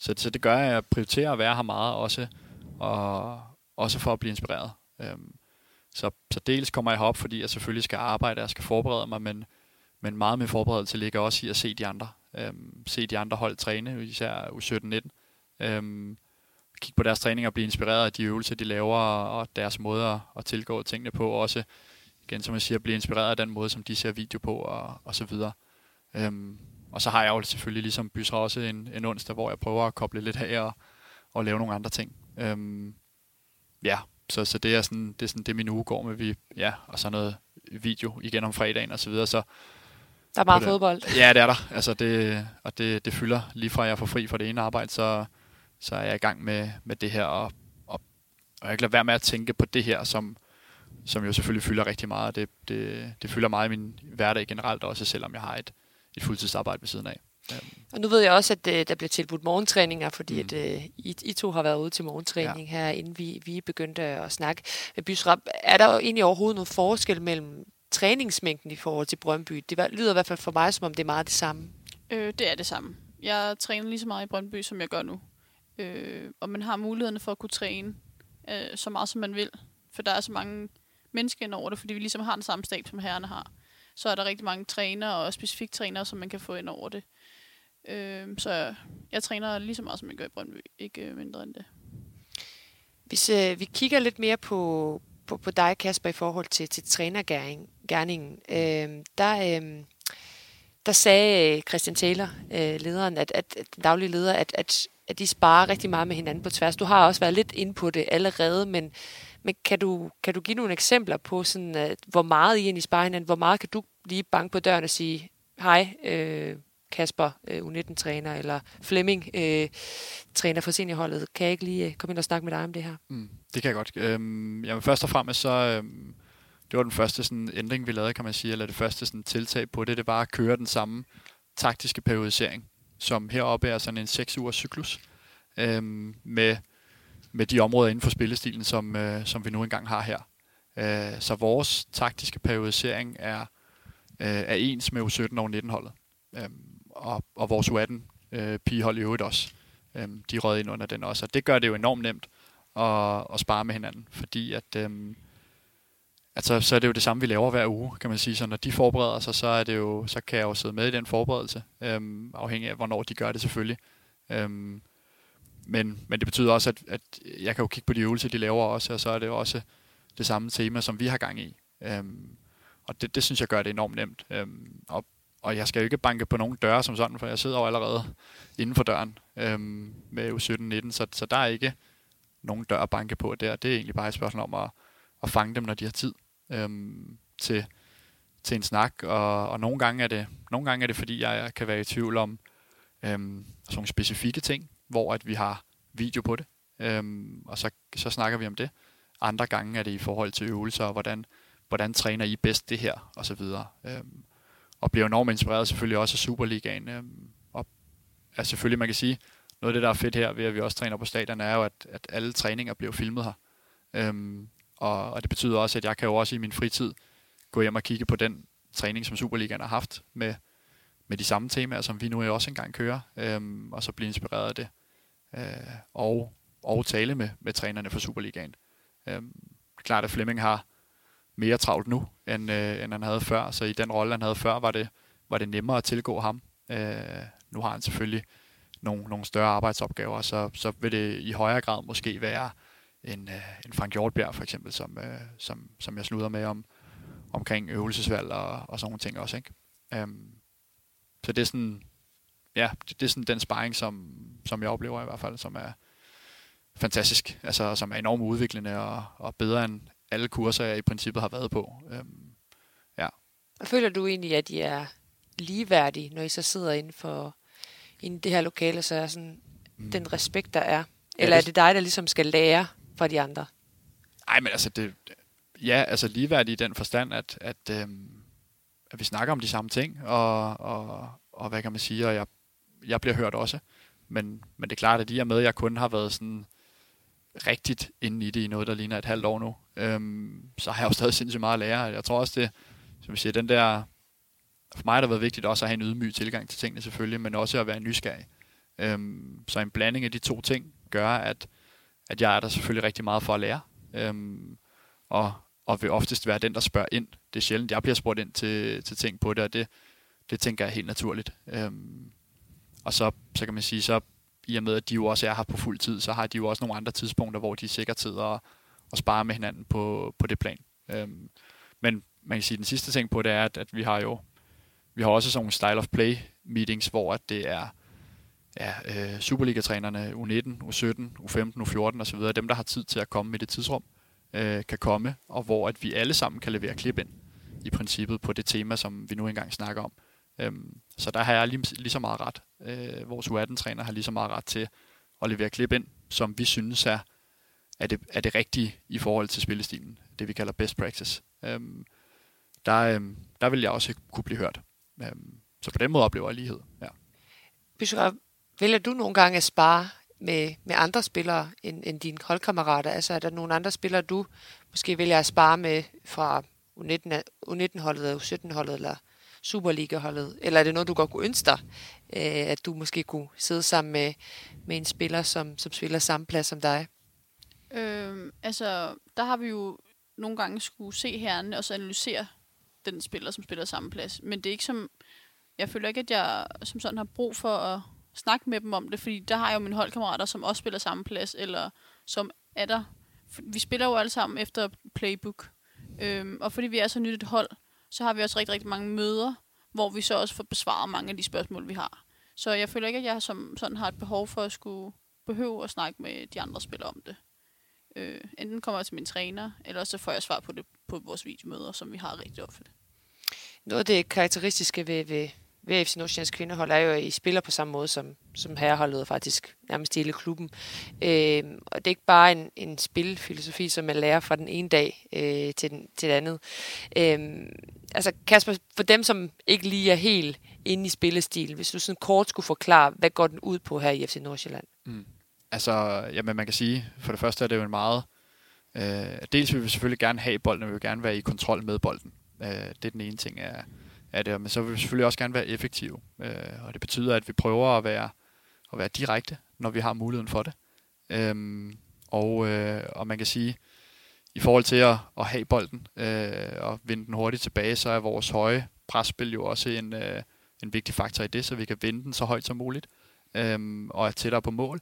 så, så det gør, at jeg prioriterer at være her meget også, og også for at blive inspireret. Øhm, så, så dels kommer jeg herop, fordi jeg selvfølgelig skal arbejde, og jeg skal forberede mig, men, men meget med forberedelse ligger også i at se de andre. Øhm, se de andre hold træne, især U17-19. Øhm, kigge på deres træning og blive inspireret af de øvelser, de laver, og deres måde at, at tilgå tingene på. Også, igen som jeg siger, blive inspireret af den måde, som de ser video på, og, og så videre. Øhm, og så har jeg jo selvfølgelig ligesom Bysra også en, en onsdag, hvor jeg prøver at koble lidt af og, og lave nogle andre ting. Øhm, ja, så, så det er sådan, det er sådan det min uge går med, vi, ja, og så noget video igen om fredagen og så videre, så der er meget fodbold. Ja, det er der. Altså det, og det, det fylder lige fra jeg får fri fra det ene arbejde, så, så er jeg i gang med, med det her, og, og, og jeg kan lade være med at tænke på det her, som, som jo selvfølgelig fylder rigtig meget. Det, det, det fylder meget i min hverdag generelt også, selvom jeg har et, et fuldtidsarbejde ved siden af. Og nu ved jeg også, at øh, der bliver tilbudt morgentræninger, fordi mm. at, øh, I, I to har været ude til morgentræning ja. her, inden vi, vi begyndte at snakke med Bysrap. Er der egentlig overhovedet noget forskel mellem træningsmængden i forhold til Brøndby? Det lyder i hvert fald for mig, som om det er meget det samme. Øh, det er det samme. Jeg træner lige så meget i Brøndby, som jeg gør nu. Øh, og man har mulighederne for at kunne træne øh, så meget, som man vil. For der er så mange mennesker ind over det, fordi vi ligesom har den samme stab, som herrerne har. Så er der rigtig mange trænere og specifikt trænere, som man kan få ind over det. Øh, Øh, så jeg træner lige så meget, som jeg gør i Brøndby. Ikke øh, mindre end det. Hvis øh, vi kigger lidt mere på, på, på dig, Kasper, i forhold til, til trænergærningen, øh, der, øh, der sagde øh, Christian Taylor, øh, lederen, at, at, at den daglige leder, at, at, at de sparer rigtig meget med hinanden på tværs. Du har også været lidt inde på det allerede, men, men kan, du, kan du give nogle eksempler på, sådan, at, hvor meget I egentlig sparer hinanden? Hvor meget kan du lige banke på døren og sige, hej, øh, Kasper, øh, U19-træner, eller Flemming, øh, træner for seniorholdet. Kan jeg ikke lige øh, komme ind og snakke med dig om det her? Mm, det kan jeg godt. Øhm, jamen først og fremmest så, øhm, det var den første sådan, ændring, vi lavede, kan man sige, eller det første sådan, tiltag på det, det var at køre den samme taktiske periodisering, som heroppe er sådan en 6 ugers cyklus, øhm, med, med de områder inden for spillestilen, som, øh, som vi nu engang har her. Øh, så vores taktiske periodisering er øh, er ens med U17 og U19-holdet. Øhm, og, og vores U18 øh, pigehold i øvrigt også. Øhm, de rød ind under den også. Og det gør det jo enormt nemt at, at spare med hinanden, fordi at, øhm, altså, så er det jo det samme, vi laver hver uge, kan man sige. Så når de forbereder sig, så, er det jo, så kan jeg jo sidde med i den forberedelse, øhm, afhængig af, hvornår de gør det selvfølgelig. Øhm, men, men det betyder også, at, at jeg kan jo kigge på de øvelser, de laver også, og så er det jo også det samme tema, som vi har gang i. Øhm, og det, det synes jeg gør det enormt nemt. Øhm, og, og jeg skal jo ikke banke på nogen døre som sådan, for jeg sidder jo allerede inden for døren øhm, med U17-19, så, så der er ikke nogen dør at banke på der. Det er egentlig bare et spørgsmål om at, at fange dem, når de har tid øhm, til, til en snak. Og, og nogle, gange er det, nogle gange er det, fordi jeg kan være i tvivl om øhm, sådan nogle specifikke ting, hvor at vi har video på det, øhm, og så, så snakker vi om det. Andre gange er det i forhold til øvelser, og hvordan, hvordan træner I bedst det her, og så videre. Øhm, og bliver enormt inspireret selvfølgelig også af Superligaen. Øh, og altså selvfølgelig, man kan sige, noget af det, der er fedt her ved, at vi også træner på stadion, er jo, at, at alle træninger bliver filmet her. Øhm, og, og det betyder også, at jeg kan jo også i min fritid gå hjem og kigge på den træning, som Superligaen har haft med, med de samme temaer, som vi nu også engang kører, øhm, og så blive inspireret af det. Øh, og, og tale med, med trænerne for Superligaen. Øhm, det er klart, at Flemming har mere travlt nu, end, øh, end han havde før, så i den rolle, han havde før, var det, var det nemmere at tilgå ham. Øh, nu har han selvfølgelig nogle, nogle større arbejdsopgaver, så, så vil det i højere grad måske være en, øh, en Frank Hjortbjerg for eksempel, som, øh, som, som jeg slutter med om, omkring øvelsesvalg og, og sådan nogle ting også. Ikke? Øhm, så det er sådan, ja, det, det er sådan den sparring, som, som jeg oplever i hvert fald, som er fantastisk, altså som er enormt udviklende og, og bedre end alle kurser, jeg i princippet har været på. Øhm, ja. Og føler du egentlig, at de er ligeværdige, når I så sidder inden for inden det her lokale, så er sådan mm. den respekt, der er? Eller ja, det... er det dig, der ligesom skal lære fra de andre? Nej, men altså, det, ja, altså ligeværdige i den forstand, at, at, øhm, at vi snakker om de samme ting, og, og, og hvad kan man sige, og jeg, jeg bliver hørt også. Men, men det er klart, at i og med, jeg kun har været sådan rigtigt inde i det i noget, der ligner et halvt år nu, øhm, så har jeg jo stadig sindssygt meget at lære. Jeg tror også, det, som vi siger, den der, for mig har det været vigtigt også at have en ydmyg tilgang til tingene selvfølgelig, men også at være nysgerrig. Øhm, så en blanding af de to ting gør, at, at jeg er der selvfølgelig rigtig meget for at lære. Øhm, og, og vil oftest være den, der spørger ind. Det er sjældent, jeg bliver spurgt ind til, til ting på det, og det, det tænker jeg helt naturligt. Øhm, og så, så kan man sige, så i og med, at de jo også er her på fuld tid, så har de jo også nogle andre tidspunkter, hvor de sikkert sidder og, og sparer med hinanden på, på det plan. Øhm, men man kan sige, at den sidste ting på det er, at, at vi har jo vi har også sådan nogle style of play meetings, hvor at det er ja, øh, Superliga-trænerne U19, U17, U15, U14 osv., dem der har tid til at komme med det tidsrum, øh, kan komme, og hvor at vi alle sammen kan levere klip ind i princippet på det tema, som vi nu engang snakker om. Øhm, så der har jeg lige, lige så meget ret. Øh, vores U18-træner har lige så meget ret til at levere klip ind, som vi synes er, er, det, er det rigtige i forhold til spillestilen. Det vi kalder best practice. Øhm, der, øhm, der vil jeg også kunne blive hørt. Øhm, så på den måde oplever jeg lighed. Ja. Bishra, vælger du nogle gange at spare med, med andre spillere end, end dine holdkammerater? Altså er der nogle andre spillere, du måske vælger at spare med fra U19, U19-holdet eller U17-holdet eller Superliga-holdet? Eller er det noget, du godt kunne ønske dig, øh, at du måske kunne sidde sammen med, med en spiller, som, som spiller samme plads som dig? Øh, altså, der har vi jo nogle gange skulle se herren og så analysere den spiller, som spiller samme plads. Men det er ikke som... Jeg føler ikke, at jeg som sådan har brug for at snakke med dem om det, fordi der har jeg jo mine holdkammerater, som også spiller samme plads, eller som er der. Vi spiller jo alle sammen efter playbook. Øhm, og fordi vi er så nyt et hold, så har vi også rigtig, rigtig mange møder, hvor vi så også får besvaret mange af de spørgsmål, vi har. Så jeg føler ikke, at jeg som sådan har et behov for at skulle behøve at snakke med de andre spillere om det. Øh, enten kommer jeg til min træner, eller så får jeg svar på det på vores videomøder, som vi har rigtig ofte. Noget af det karakteristiske ved, ved, ved FC Nordsjællands kvindehold er jo, at I spiller på samme måde som, som herreholdet faktisk nærmest hele klubben. Øh, og det er ikke bare en, en spilfilosofi, som man lærer fra den ene dag øh, til, den, til den andet. Øh, altså Kasper, for dem, som ikke lige er helt inde i spillestil, hvis du sådan kort skulle forklare, hvad går den ud på her i FC Nordsjælland? Mm. Altså, jamen man kan sige, for det første er det jo en meget... Øh, dels vil vi selvfølgelig gerne have bolden, og vi vil gerne være i kontrol med bolden. Øh, det er den ene ting, er, af det, men så vil vi selvfølgelig også gerne være effektive. Øh, og det betyder, at vi prøver at være, at være direkte, når vi har muligheden for det. Øh, og, øh, og man kan sige, i forhold til at, at have bolden øh, og vinde den hurtigt tilbage, så er vores høje presspil jo også en, øh, en vigtig faktor i det, så vi kan vinde den så højt som muligt øh, og er tættere på mål.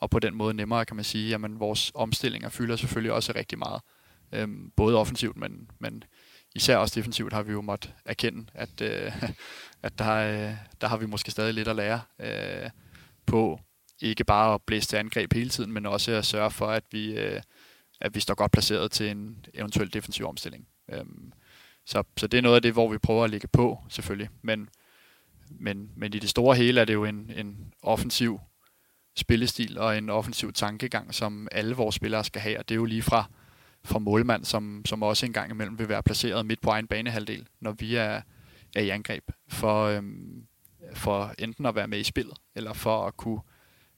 Og på den måde nemmere kan man sige, at vores omstillinger fylder selvfølgelig også rigtig meget. Øh, både offensivt, men, men især også defensivt har vi jo måttet erkende, at, øh, at der, øh, der har vi måske stadig lidt at lære øh, på ikke bare at blæse til angreb hele tiden, men også at sørge for, at vi, øh, at vi står godt placeret til en eventuel defensiv omstilling. Øhm, så, så det er noget af det, hvor vi prøver at ligge på, selvfølgelig. Men, men, men i det store hele er det jo en, en offensiv spillestil og en offensiv tankegang, som alle vores spillere skal have. Og det er jo lige fra, fra målmand, som, som også en gang imellem vil være placeret midt på egen banehalvdel, når vi er, er i angreb, for, øhm, for enten at være med i spillet, eller for at kunne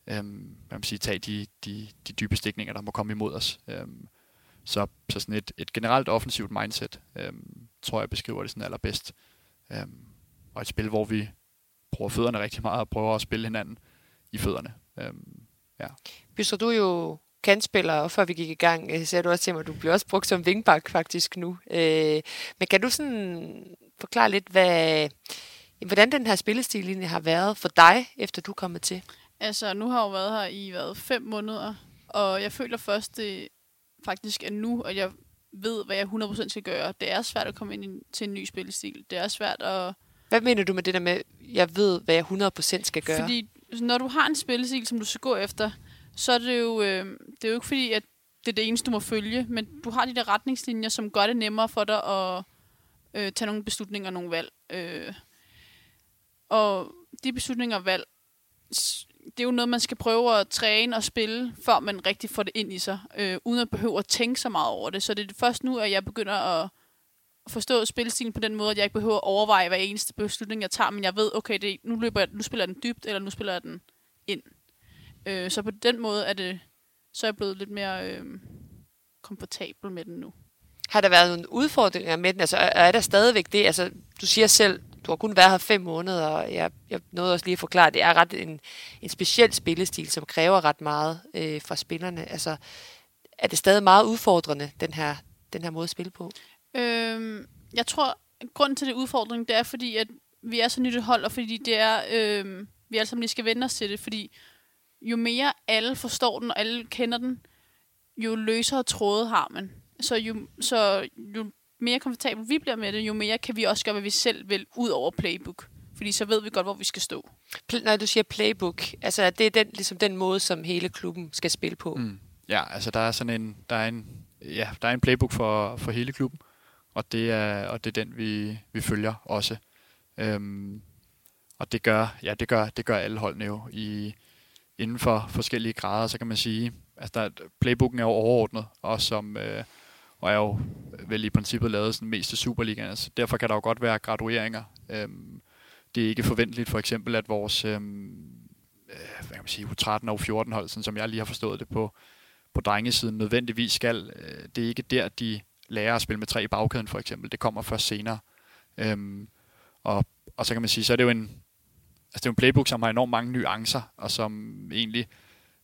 øhm, man sige, tage de, de, de dybe stikninger, der må komme imod os. Øhm, så, så sådan et, et generelt offensivt mindset, øhm, tror jeg beskriver det sådan allerbedst. Øhm, og et spil, hvor vi bruger fødderne rigtig meget og prøver at spille hinanden i fødderne. Øhm, ja. Byster, du jo kantspiller, og før vi gik i gang, øh, sagde du også til mig, at du bliver også brugt som vingbak faktisk nu. Øh, men kan du sådan forklare lidt, hvad, hvordan den her spillestil egentlig har været for dig, efter du er kommet til? Altså, nu har jeg jo været her i været fem måneder, og jeg føler først, det faktisk er nu, at jeg ved, hvad jeg 100% skal gøre. Det er svært at komme ind i, til en ny spillestil. Det er svært at... Hvad mener du med det der med, jeg ved, hvad jeg 100% skal gøre? Fordi når du har en spillestil, som du skal gå efter, så er det jo, øh, det er jo ikke fordi, at det er det eneste, du må følge, men du har de der retningslinjer, som gør det nemmere for dig at øh, tage nogle beslutninger og nogle valg. Øh, og de beslutninger og valg det er jo noget, man skal prøve at træne og spille, før man rigtig får det ind i sig, øh, uden at behøve at tænke så meget over det. Så det er først nu, at jeg begynder at forstå spilstilen på den måde, at jeg ikke behøver at overveje hver eneste beslutning, jeg tager, men jeg ved, okay, det, nu, løber jeg, nu spiller jeg den dybt, eller nu spiller jeg den ind. Øh, så på den måde er det, så er jeg blevet lidt mere øh, komfortabel med den nu. Har der været nogle udfordringer med den? Altså, er der stadigvæk det? Altså, du siger selv, du har kun været her fem måneder, og jeg, jeg nåede også lige at forklare, at det er ret en, en speciel spillestil, som kræver ret meget øh, fra spillerne. Altså, er det stadig meget udfordrende, den her, den her måde at spille på? Øhm, jeg tror, grunden til det udfordring, det er fordi, at vi er så nyt et hold, og fordi det er, øh, vi alle sammen lige skal vende os til det, fordi jo mere alle forstår den, og alle kender den, jo løsere tråde har man. Så jo, så jo mere komfortabel vi bliver med det, jo mere kan vi også gøre, hvad vi selv vil, ud over playbook. Fordi så ved vi godt, hvor vi skal stå. Når du siger playbook, altså det er den, ligesom den måde, som hele klubben skal spille på. Mm. Ja, altså der er sådan en, der er en, ja, der er en playbook for, for hele klubben, og det er, og det er den, vi, vi følger også. Øhm, og det gør, ja, det gør, det gør alle holdene jo i, inden for forskellige grader, så kan man sige, altså der, playbooken er jo overordnet, og som, øh, og er jo vel i princippet lavet sådan mest til Superligaen. Altså, derfor kan der jo godt være gradueringer. Øhm, det er ikke forventeligt for eksempel, at vores øhm, øh, hvad kan man sige, U13 og U14 hold, sådan som jeg lige har forstået det på, på drengesiden, nødvendigvis skal. Øh, det er ikke der, de lærer at spille med tre i bagkæden for eksempel. Det kommer først senere. Øhm, og, og så kan man sige, så er det jo en, altså det er en playbook, som har enormt mange nuancer, og som egentlig,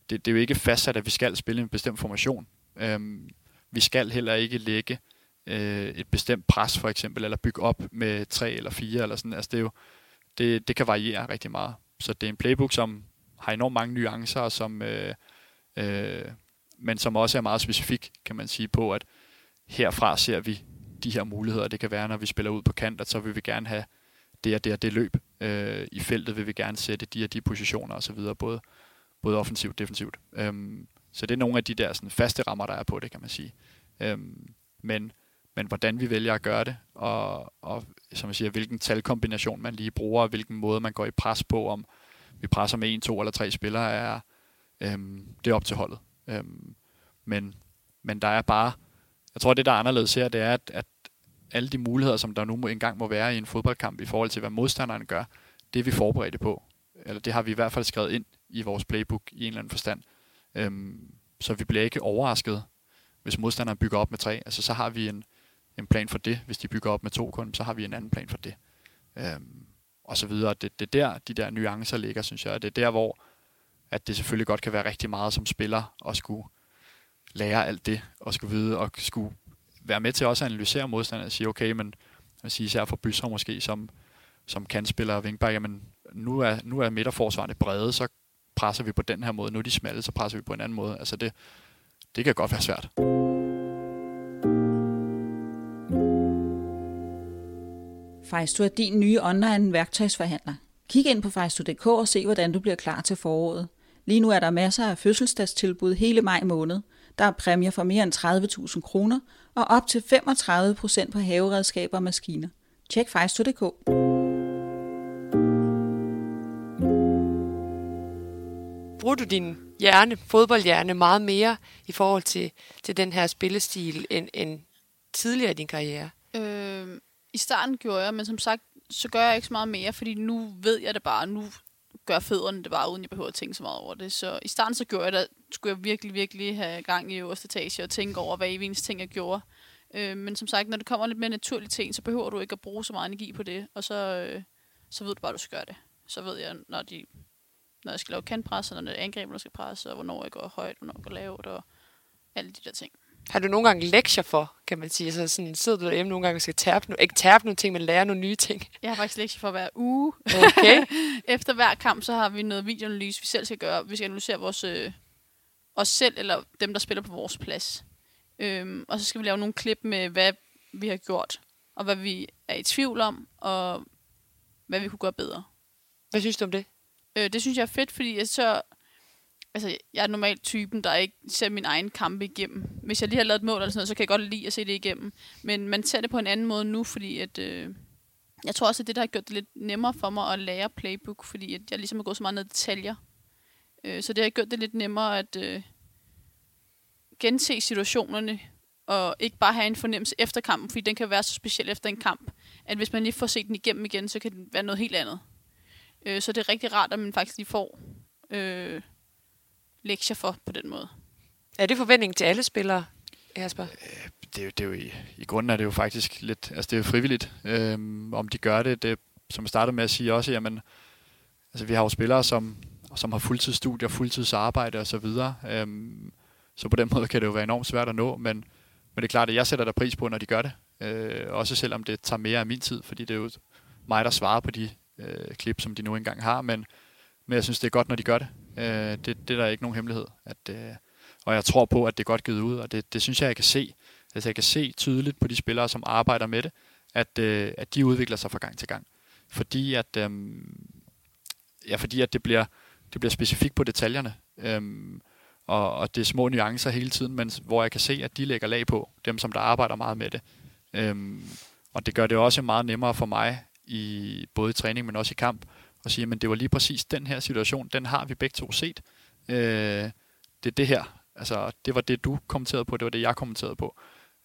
det, det er jo ikke fastsat, at vi skal spille en bestemt formation. Øhm, vi skal heller ikke lægge øh, et bestemt pres for eksempel, eller bygge op med tre eller fire, eller sådan. Altså det, er jo, det, det kan variere rigtig meget. Så det er en playbook, som har enormt mange nuancer, og som, øh, øh, men som også er meget specifik, kan man sige, på, at herfra ser vi de her muligheder. Det kan være, når vi spiller ud på kant, at så vil vi gerne have det og det og det løb. Øh, I feltet vil vi gerne sætte de og de positioner osv., både, både offensivt og defensivt. Øhm, så det er nogle af de der sådan, faste rammer, der er på det, kan man sige. Øhm, men, men hvordan vi vælger at gøre det, og, og som jeg siger, hvilken talkombination man lige bruger, og hvilken måde man går i pres på, om vi presser med en, to eller tre spillere, er, øhm, det er op til holdet. Øhm, men, men der er bare, jeg tror det der er anderledes her, det er, at, at alle de muligheder, som der nu engang må være i en fodboldkamp i forhold til, hvad modstanderen gør, det er vi forberedte på. Eller det har vi i hvert fald skrevet ind i vores playbook i en eller anden forstand. Øhm, så vi bliver ikke overrasket, hvis modstanderen bygger op med tre. Altså så har vi en, en plan for det. Hvis de bygger op med to kun, så har vi en anden plan for det. øhm, og så videre. Det, det er der, de der nuancer ligger, synes jeg. Det er der, hvor at det selvfølgelig godt kan være rigtig meget som spiller at skulle lære alt det, og skulle vide, og skulle være med til også at analysere modstanderen og sige, okay, men jeg sige, især for Bysser måske, som, som kan spille og vinkback, jamen nu er, nu er midterforsvaret brede, så presser vi på den her måde. Nu er de smalle, så presser vi på en anden måde. Altså det, det kan godt være svært. Fejstu er din nye online værktøjsforhandler. Kig ind på fejstu.dk og se, hvordan du bliver klar til foråret. Lige nu er der masser af fødselsdagstilbud hele maj måned. Der er præmier for mere end 30.000 kroner og op til 35% på haveredskaber og maskiner. Tjek fejstu.dk. Bruger du din hjerne, fodboldhjerne, meget mere i forhold til, til den her spillestil end, end tidligere i din karriere? Øh, I starten gjorde jeg, men som sagt, så gør jeg ikke så meget mere, fordi nu ved jeg det bare. Nu gør fødderne det bare, uden jeg behøver at tænke så meget over det. Så i starten så gjorde jeg det, skulle jeg virkelig, virkelig have gang i øverste etage og tænke over, hvad i ting jeg gjorde. Øh, men som sagt, når det kommer lidt mere naturligt ting, så behøver du ikke at bruge så meget energi på det, og så, øh, så ved du bare, at du skal gøre det. Så ved jeg, når, de, når jeg skal lave kantpres, og når det er angreb, der skal presse, og hvornår jeg går højt, hvornår jeg går lavt, og alle de der ting. Har du nogle gange lektier for, kan man sige? Så sådan, sidder du derhjemme nogle gange og skal tærpe, no- ikke tærpe nogle ting, men lære nogle nye ting? Jeg har faktisk lektier for hver uge. Okay. Efter hver kamp, så har vi noget videoanalyse, vi selv skal gøre. Vi skal analysere vores, øh, os selv, eller dem, der spiller på vores plads. Øhm, og så skal vi lave nogle klip med, hvad vi har gjort, og hvad vi er i tvivl om, og hvad vi kunne gøre bedre. Hvad synes du om det? Øh, det synes jeg er fedt, fordi jeg så... Altså, jeg er normalt typen, der ikke ser min egen kampe igennem. Hvis jeg lige har lavet et mål eller sådan noget, så kan jeg godt lide at se det igennem. Men man ser det på en anden måde nu, fordi at... Øh, jeg tror også, at det, der har gjort det lidt nemmere for mig at lære playbook, fordi at jeg ligesom har gået så meget ned i detaljer. Øh, så det har gjort det lidt nemmere at øh, gense situationerne, og ikke bare have en fornemmelse efter kampen, fordi den kan være så speciel efter en kamp, at hvis man lige får set den igennem igen, så kan den være noget helt andet. Øh, så det er rigtig rart, at man faktisk lige får øh, lektier for på den måde. Er det forventningen til alle spillere, Jasper? det, er jo, det er jo i, i grunden er det jo faktisk lidt, altså det er jo frivilligt, øhm, om de gør det. Det, som jeg startede med at sige også, jamen, altså vi har jo spillere, som, som har fuldtidsstudier, fuldtidsarbejde og så videre. Øhm, så på den måde kan det jo være enormt svært at nå, men, men det er klart, at jeg sætter der pris på, når de gør det. Øh, også selvom det tager mere af min tid, fordi det er jo mig, der svarer på de øh, klip, som de nu engang har, men, men jeg synes, det er godt, når de gør det. Øh, det, det er der ikke nogen hemmelighed. At, øh, og jeg tror på, at det er godt givet ud, og det, det synes jeg, jeg kan se. Altså jeg kan se tydeligt på de spillere, som arbejder med det, at, øh, at de udvikler sig fra gang til gang. Fordi at, øh, ja, fordi at det bliver, det bliver specifikt på detaljerne. Øh, og, og det er små nuancer hele tiden, men hvor jeg kan se, at de lægger lag på, dem som der arbejder meget med det. Øhm, og det gør det også meget nemmere for mig, i både i træning, men også i kamp, og sige, at det var lige præcis den her situation, den har vi begge to set. Øh, det er det her. Altså, det var det, du kommenterede på, det var det, jeg kommenterede på.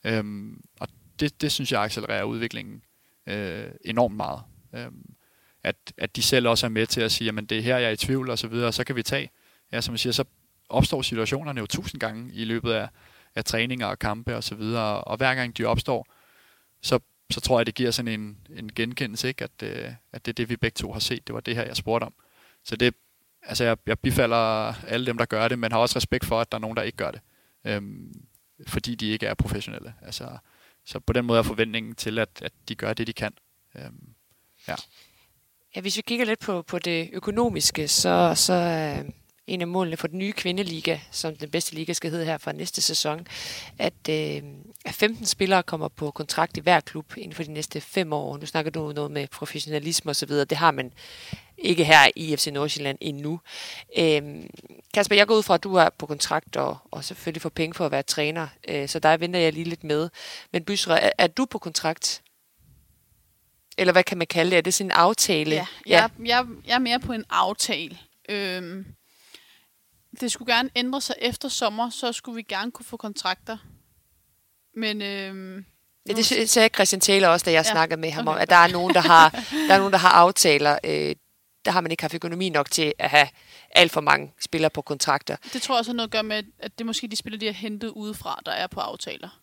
Øhm, og det, det synes jeg accelererer udviklingen øh, enormt meget. Øhm, at, at de selv også er med til at sige, at det er her, jeg er i tvivl, og så videre, og så kan vi tage, ja, som jeg siger, så opstår situationerne jo tusind gange i løbet af, af træninger og kampe og så videre, og hver gang de opstår, så, så tror jeg, det giver sådan en, en genkendelse, ikke? At, øh, at det er det, vi begge to har set. Det var det her, jeg spurgte om. Så det, altså jeg, jeg bifalder alle dem, der gør det, men har også respekt for, at der er nogen, der ikke gør det. Øhm, fordi de ikke er professionelle. Altså, så på den måde er forventningen til, at, at de gør det, de kan. Øhm, ja. Ja, hvis vi kigger lidt på, på det økonomiske, så, så øh, en af målene for den nye kvindeliga, som den bedste liga skal hedde her fra næste sæson, at, øh, at 15 spillere kommer på kontrakt i hver klub inden for de næste fem år. Nu snakker du noget med professionalisme osv., det har man ikke her i FC Nordsjælland endnu. Øh, Kasper, jeg går ud fra, at du er på kontrakt og, og selvfølgelig får penge for at være træner, øh, så der venter jeg lige lidt med. Men Bysre, er, er du på kontrakt? Eller hvad kan man kalde det? Er det sådan en aftale? Ja, jeg, ja. jeg, jeg er mere på en aftale. Øhm, det skulle gerne ændre sig efter sommer, så skulle vi gerne kunne få kontrakter. Men øhm, Ja, det sagde Christian Taylor også, da jeg ja. snakkede med ham okay. om, at der er nogen, der har, der er nogen, der har aftaler. Øh, der har man ikke haft økonomi nok til at have alt for mange spillere på kontrakter. Det tror jeg også har noget at gøre med, at det er måske de spillere, de har hentet udefra, der er på aftaler.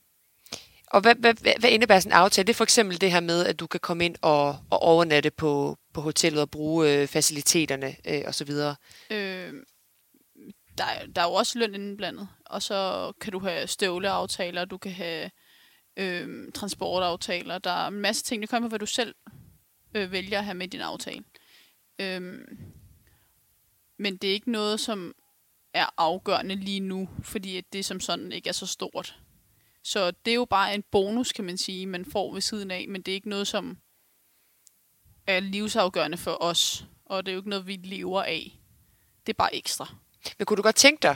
Og hvad, hvad, hvad, hvad indebærer sådan en aftale? Det er for eksempel det her med, at du kan komme ind og, og overnatte på, på hotellet og bruge øh, faciliteterne øh, osv. Øh, der, er- der er jo også løn indblandet, og så kan du have støvleaftaler, du kan have øh, transportaftaler, der er en masse ting, det kommer på, hvad du selv øh, vælger at have med i din aftale. Øh, men det er ikke noget, som er afgørende lige nu, fordi at det som sådan ikke er så stort. Så det er jo bare en bonus, kan man sige, man får ved siden af, men det er ikke noget, som er livsafgørende for os, og det er jo ikke noget, vi lever af. Det er bare ekstra. Men kunne du godt tænke dig,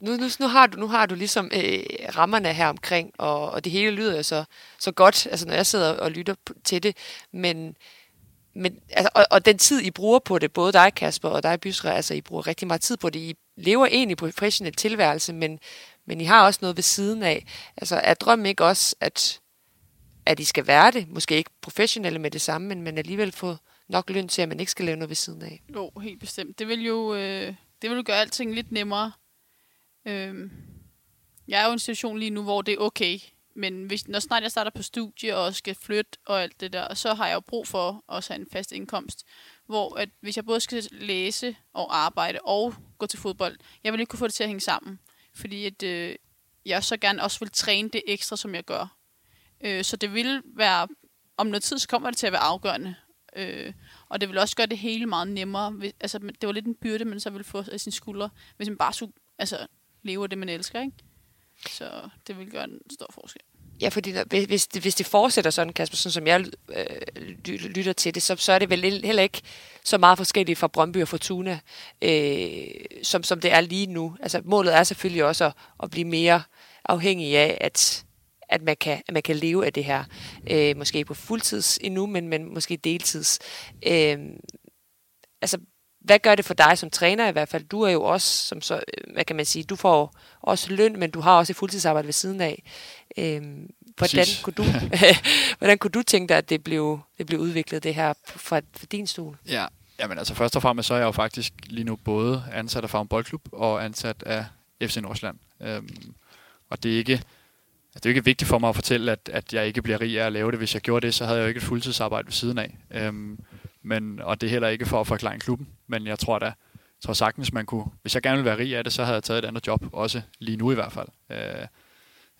nu, nu, nu, har, du, nu har du ligesom øh, rammerne her omkring, og, og det hele lyder jo så, så godt, altså når jeg sidder og lytter p- til det, men, men altså, og, og den tid, I bruger på det, både dig, Kasper, og dig, Bysre, altså I bruger rigtig meget tid på det. I lever egentlig på professionel tilværelse, men, men I har også noget ved siden af. Altså er drømmen ikke også, at, at I skal være det? Måske ikke professionelle med det samme, men, men alligevel få nok løn til, at man ikke skal lave noget ved siden af. Jo, helt bestemt. Det vil jo, øh, det vil gøre alting lidt nemmere. Øhm, jeg er jo i en situation lige nu, hvor det er okay. Men hvis, når snart jeg starter på studie og skal flytte og alt det der, så har jeg jo brug for også at have en fast indkomst. Hvor at hvis jeg både skal læse og arbejde og gå til fodbold, jeg vil ikke kunne få det til at hænge sammen. Fordi at, øh, jeg så gerne også vil træne det ekstra, som jeg gør. Øh, så det vil være, om noget tid, så kommer det til at være afgørende. Øh, og det vil også gøre det hele meget nemmere. Hvis, altså, det var lidt en byrde, man så ville få af sine skuldre, hvis man bare skulle altså, leve af det, man elsker. Ikke? Så det vil gøre en stor forskel. Ja, fordi når, hvis- hvis, det, hvis det fortsætter sådan, Kasper, sådan som jeg øh, lytter til det, så, så er det vel heller ikke så meget forskelligt fra Brøndby og Fortuna, øh, som, som det er lige nu. Altså målet er selvfølgelig også at, at blive mere afhængig af, at, at, man kan, at man kan leve af det her. Øh, måske på fuldtids endnu, men, men måske deltids. Øh, altså, hvad gør det for dig som træner i hvert fald? Du er jo også, som så, øh, hvad kan man sige, du får også løn, men du har også et fuldtidsarbejde ved siden af. Øhm, hvordan, Præcis. kunne du, hvordan kunne du tænke dig, at det blev, det blev udviklet, det her, fra, fra din stol? Ja, jamen altså først og fremmest så er jeg jo faktisk lige nu både ansat af Farm Boldklub og ansat af FC Nordsjælland. Øhm, og det er ikke Altså, det er jo ikke vigtigt for mig at fortælle, at, at jeg ikke bliver rig af at lave det. Hvis jeg gjorde det, så havde jeg jo ikke et fuldtidsarbejde ved siden af. Øhm, men, og det er heller ikke for at forklare klubben, men jeg tror da, tror sagtens, man kunne, hvis jeg gerne ville være rig af det, så havde jeg taget et andet job, også lige nu i hvert fald. Øh,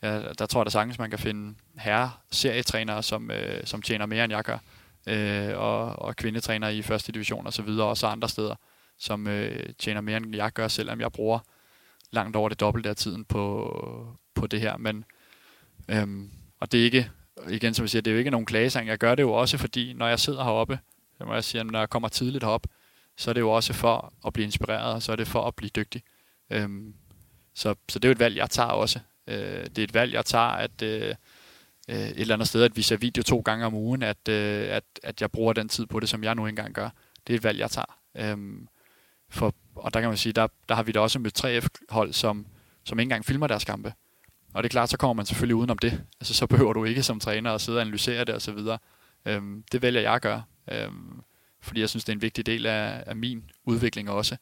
ja, der tror jeg da sagtens, man kan finde herre serietrænere, som, øh, som tjener mere, end jeg gør øh, og, og kvindetrænere i første division og så videre, og så andre steder, som øh, tjener mere end jeg gør, selvom jeg bruger langt over det dobbelte af tiden på, på det her. Men, øhm, og det er ikke, igen som jeg siger, det er jo ikke nogen klagesang. Jeg gør det jo også, fordi når jeg sidder heroppe, så må jeg sige, at når jeg kommer tidligt herop, så er det jo også for at blive inspireret, og så er det for at blive dygtig. Øhm, så, så det er jo et valg, jeg tager også. Øh, det er et valg, jeg tager, at øh, øh et eller andet sted, at vi ser video to gange om ugen, at, øh, at, at jeg bruger den tid på det, som jeg nu engang gør. Det er et valg, jeg tager. Øhm, for, og der kan man sige, der, der har vi da også med 3F-hold, som, som ikke engang filmer deres kampe. Og det er klart, så kommer man selvfølgelig udenom det. Altså, så behøver du ikke som træner at sidde og analysere det osv. Øhm, det vælger jeg at gøre. Øhm, fordi jeg synes, det er en vigtig del af, af min udvikling også.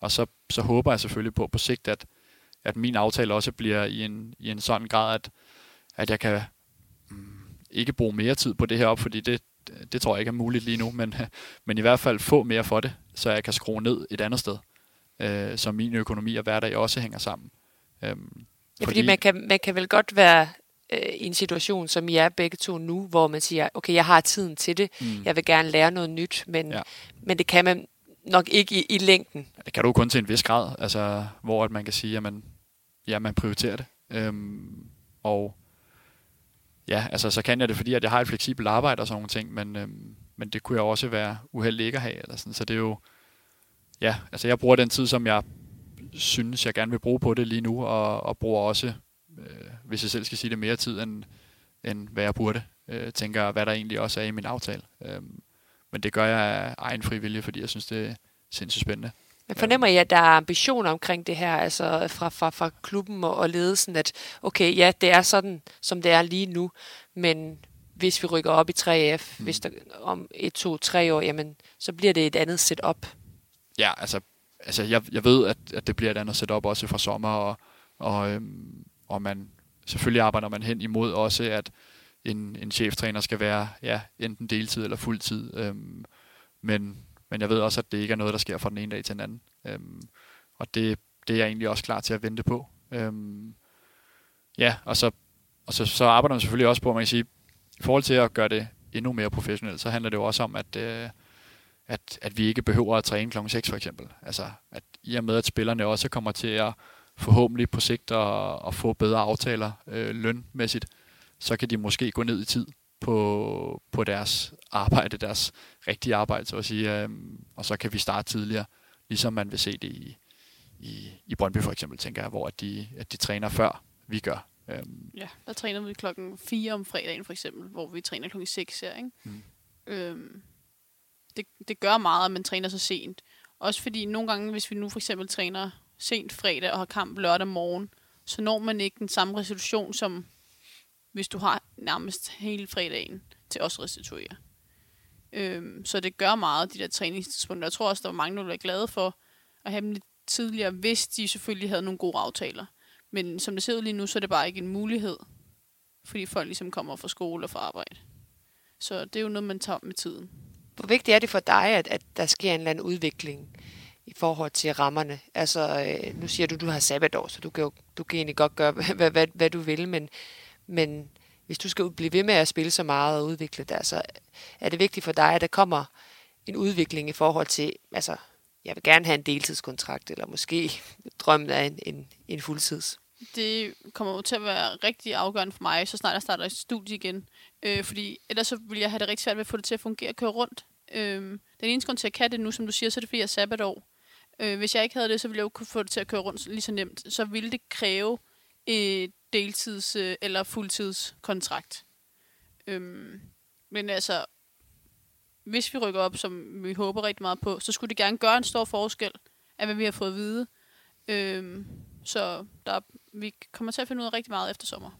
Og så, så håber jeg selvfølgelig på på sigt, at, at min aftale også bliver i en, i en sådan grad, at, at jeg kan mm, ikke bruge mere tid på det her op, fordi det, det tror jeg ikke er muligt lige nu, men, men i hvert fald få mere for det, så jeg kan skrue ned et andet sted, øh, så min økonomi og hverdag også hænger sammen. Øhm, Ja, fordi, fordi man, kan, man kan vel godt være øh, i en situation, som I er begge to nu, hvor man siger, okay, jeg har tiden til det, mm. jeg vil gerne lære noget nyt, men, ja. Men det kan man nok ikke i, i længden. Det kan du kun til en vis grad, altså, hvor at man kan sige, at man, ja, man prioriterer det. Øhm, og ja, altså, så kan jeg det, fordi at jeg har et fleksibelt arbejde og sådan nogle ting, men, øhm, men det kunne jeg også være uheldig ikke at have. Eller sådan. Så det er jo, ja, altså jeg bruger den tid, som jeg synes, jeg gerne vil bruge på det lige nu, og, og bruger også, øh, hvis jeg selv skal sige det, mere tid, end, end hvad jeg burde. Øh, tænker hvad der egentlig også er i min aftale. Øhm, men det gør jeg af egen frivillige, fordi jeg synes, det er sindssygt spændende. Men fornemmer I, at der er ambitioner omkring det her, altså fra, fra, fra klubben og, og ledelsen, at okay, ja, det er sådan, som det er lige nu, men hvis vi rykker op i 3F, mm. hvis der om et, to, tre år, jamen, så bliver det et andet setup. Ja, altså, altså jeg, jeg ved, at, at det bliver et andet setup også fra sommer, og, og, øhm, og man selvfølgelig arbejder man hen imod også, at en, en cheftræner skal være ja, enten deltid eller fuldtid. Øhm, men, men jeg ved også, at det ikke er noget, der sker fra den ene dag til den anden. Øhm, og det, det er jeg egentlig også klar til at vente på. Øhm, ja, og så, og så, så arbejder man selvfølgelig også på, man kan sige, i forhold til at gøre det endnu mere professionelt, så handler det jo også om, at, øh, at, at vi ikke behøver at træne kl. 6 for eksempel. Altså, at i og med, at spillerne også kommer til at forhåbentlig på sigt at, at få bedre aftaler øh, lønmæssigt, så kan de måske gå ned i tid på, på deres arbejde, deres rigtige arbejde, så at sige, øh, og så kan vi starte tidligere, ligesom man vil se det i, i, i Brøndby for eksempel, tænker jeg, hvor at de, at de træner før vi gør. Øhm. Ja, der træner vi klokken 4 om fredagen for eksempel, hvor vi træner klokken 6 her, ikke? Mm. Øhm, det, det gør meget, at man træner så sent. Også fordi nogle gange, hvis vi nu for eksempel træner sent fredag og har kamp lørdag morgen, så når man ikke den samme resolution, som hvis du har nærmest hele fredagen til at restituere. Øhm, så det gør meget, de der træningstidspunkter. Jeg tror også, der var mange, der var glade for at have dem lidt tidligere, hvis de selvfølgelig havde nogle gode aftaler. Men som det ser ud lige nu, så er det bare ikke en mulighed, fordi folk ligesom kommer fra skole og fra arbejde. Så det er jo noget, man tager med tiden. Hvor vigtigt er det for dig, at, at der sker en eller anden udvikling i forhold til rammerne? Altså, øh, nu siger du, du har sabbatår, så du kan jo du kan egentlig godt gøre, hvad, hvad, hvad du vil, men, men hvis du skal blive ved med at spille så meget og udvikle dig, så er det vigtigt for dig, at der kommer en udvikling i forhold til, altså, jeg vil gerne have en deltidskontrakt, eller måske drømmen af en, en, en fuldtids. Det kommer jo til at være rigtig afgørende for mig, så snart jeg starter et studie igen. Øh, fordi ellers så vil jeg have det rigtig svært ved at få det til at fungere og køre rundt. Øh, den eneste grund til, at jeg kan det nu, som du siger, så er det fordi, jeg er sabbatår. Øh, hvis jeg ikke havde det, så ville jeg jo kunne få det til at køre rundt lige så nemt. Så ville det kræve et deltids- øh, eller fuldtidskontrakt. Øh, men altså, hvis vi rykker op, som vi håber rigtig meget på, så skulle det gerne gøre en stor forskel af, hvad vi har fået at vide. Øhm, så der, vi kommer til at finde ud af rigtig meget efter sommer.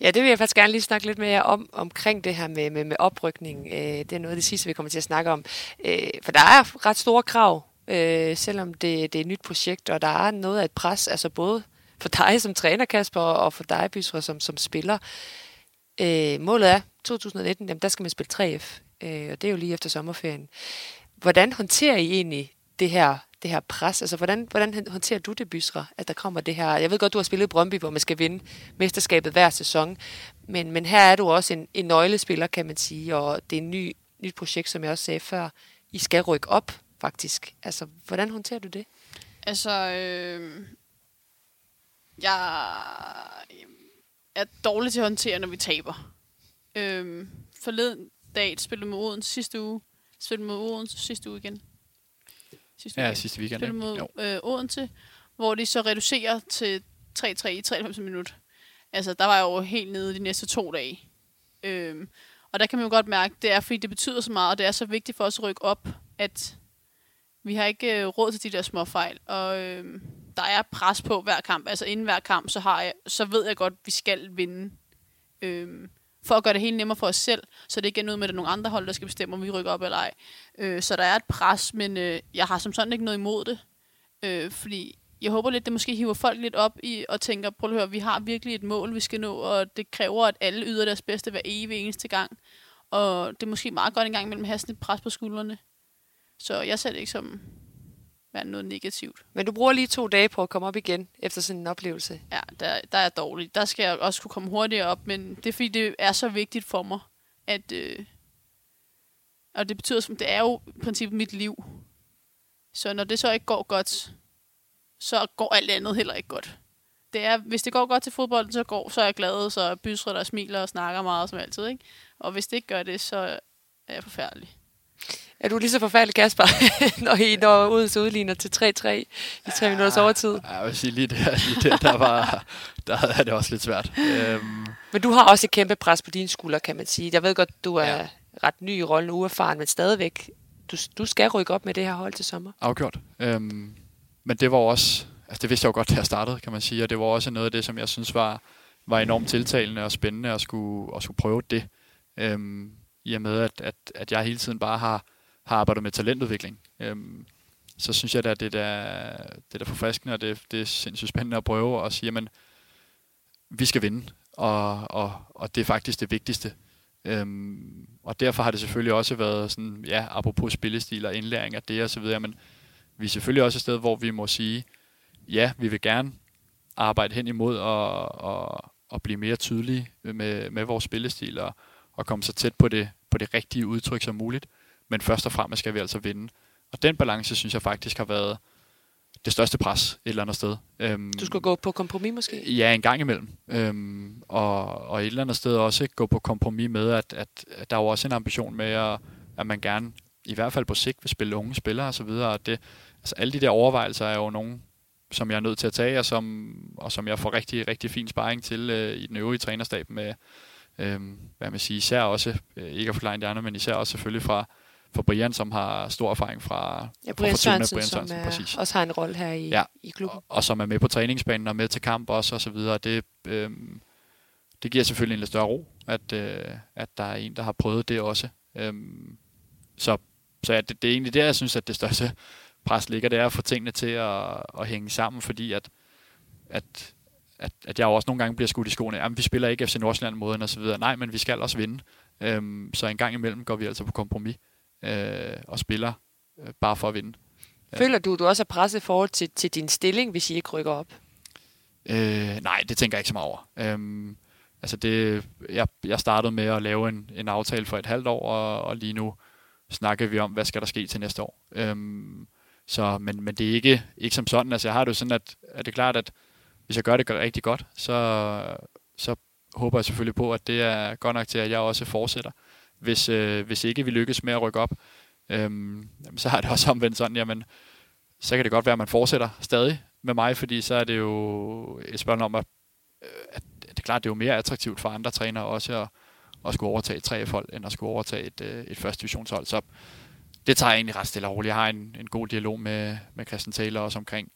Ja, det vil jeg faktisk gerne lige snakke lidt mere om, omkring det her med, med, med oprykning. Øh, det er noget af det sidste, vi kommer til at snakke om. Øh, for der er ret store krav, øh, selvom det, det er et nyt projekt, og der er noget af et pres, altså både for dig som træner, Kasper, og for dig, Bysre, som, som spiller. Øh, målet er 2019, jamen, der skal man spille 3F øh, og det er jo lige efter sommerferien. Hvordan håndterer I egentlig det her, det her pres? Altså, hvordan, hvordan håndterer du det, Bysra, at der kommer det her? Jeg ved godt, du har spillet i Brøndby, hvor man skal vinde mesterskabet hver sæson, men, men her er du også en, en nøglespiller, kan man sige, og det er et ny, nyt projekt, som jeg også sagde før. I skal rykke op, faktisk. Altså, hvordan håndterer du det? Altså, øh, jeg er dårlig til at håndtere, når vi taber. Øh, forleden, dag spillede mod Odense sidste uge. Spillede mod Odense sidste uge igen. Sidste uge. Ja, sidste weekend. Spillede mod øh, Odense, hvor de så reducerer til 3-3 i 93 minutter. Altså, der var jeg jo helt nede de næste to dage. Øhm, og der kan man jo godt mærke, det er, fordi det betyder så meget, og det er så vigtigt for os at rykke op, at vi har ikke øh, råd til de der små fejl. Og øh, der er pres på hver kamp. Altså inden hver kamp, så, har jeg, så ved jeg godt, at vi skal vinde. Øh, for at gøre det helt nemmere for os selv, så det ikke er noget med, at der er nogle andre hold, der skal bestemme, om vi rykker op eller ej. Øh, så der er et pres, men øh, jeg har som sådan ikke noget imod det. Øh, fordi jeg håber lidt, det måske hiver folk lidt op i og tænker, prøv at høre, vi har virkelig et mål, vi skal nå, og det kræver, at alle yder deres bedste hver evig eneste gang. Og det er måske meget godt en gang imellem at have sådan et pres på skuldrene. Så jeg ser det ikke som være noget negativt. Men du bruger lige to dage på at komme op igen efter sådan en oplevelse. Ja, der, der er dårligt. Der skal jeg også kunne komme hurtigere op, men det er fordi, det er så vigtigt for mig, at... Øh, og det betyder, som det er jo i princippet mit liv. Så når det så ikke går godt, så går alt andet heller ikke godt. Det er, hvis det går godt til fodbold, så går, så er jeg glad, så bysrer der smiler og snakker meget som altid. Ikke? Og hvis det ikke gør det, så er jeg forfærdelig. Er du lige så forfærdelig, Kasper, når I når ud så udligner til 3-3 i 3 ja, minutters overtid? Ja, jeg vil sige lige der, lige der, der, var, der havde det også lidt svært. Øhm. Men du har også et kæmpe pres på dine skuldre, kan man sige. Jeg ved godt, du er ja. ret ny i rollen, uerfaren, men stadigvæk, du, du skal rykke op med det her hold til sommer. Afgjort. Øhm, men det var også, altså det vidste jeg jo godt, da jeg startede, kan man sige, og det var også noget af det, som jeg synes var, var enormt tiltalende og spændende at skulle, at skulle prøve det. Øhm, I og med, at, at, at jeg hele tiden bare har har arbejdet med talentudvikling. Øhm, så synes jeg, at det er, det er forfriskende, og det, det er sindssygt spændende at prøve og sige, jamen, vi skal vinde, og, og, og det er faktisk det vigtigste. Øhm, og derfor har det selvfølgelig også været sådan, ja, apropos spillestil og indlæring af det og så videre, men vi er selvfølgelig også et sted, hvor vi må sige, ja, vi vil gerne arbejde hen imod og, og, og blive mere tydelige med, med vores spillestil og, og komme så tæt på det, på det rigtige udtryk som muligt. Men først og fremmest skal vi altså vinde. Og den balance, synes jeg faktisk har været det største pres et eller andet sted. Øhm, du skulle gå på kompromis måske? Ja, en gang imellem. Øhm, og, og et eller andet sted også ikke gå på kompromis med, at, at, at der er jo også en ambition med, at, at man gerne, i hvert fald på sigt, vil spille unge spillere osv. Og det, altså alle de der overvejelser er jo nogen, som jeg er nødt til at tage, og som, og som jeg får rigtig, rigtig fin sparring til øh, i den øvrige trænerstab med, øh, hvad man siger, især også, øh, ikke at forklare de andre, men især også selvfølgelig fra, fra Brian, som har stor erfaring fra, ja, Brian fra Sørensen, Brian Sørensen, som er, præcis. også har en rolle her i, ja, i klubben. Og, og som er med på træningsbanen og med til kamp også, og så videre. Det, øh, det giver selvfølgelig en lidt større ro, at, øh, at der er en, der har prøvet det også. Øh, så så ja, det, det er egentlig der, jeg synes, at det største pres ligger, det er at få tingene til at, at hænge sammen, fordi at, at, at, at jeg også nogle gange bliver skudt i skoene, jamen vi spiller ikke FC Nordsjælland-måden og så videre. Nej, men vi skal også vinde. Øhm, så en gang imellem går vi altså på kompromis øh, og spiller øh, bare for at vinde. Føler du, du også er presset i forhold til, til din stilling, hvis I ikke rykker op? Øh, nej, det tænker jeg ikke så meget over. Øhm, altså det, jeg, jeg startede med at lave en, en aftale for et halvt år, og, og lige nu snakker vi om, hvad skal der ske til næste år. Øhm, så, men, men det er ikke, ikke som sådan. Altså jeg har det jo sådan, at, at det er klart, at hvis jeg gør det rigtig godt, så, så håber jeg selvfølgelig på, at det er godt nok til, at jeg også fortsætter. Hvis, øh, hvis ikke vi lykkes med at rykke op, øhm, så har det også omvendt sådan, jamen, så kan det godt være, at man fortsætter stadig med mig, fordi så er det jo et spørgsmål om, at, øh, at det er klart, det er jo mere attraktivt for andre trænere også at, at skulle overtage tre hold, end at skulle overtage et, øh, et første divisionshold. Så det tager jeg egentlig ret stille og roligt. Jeg har en, en god dialog med, med Christian Taylor også omkring,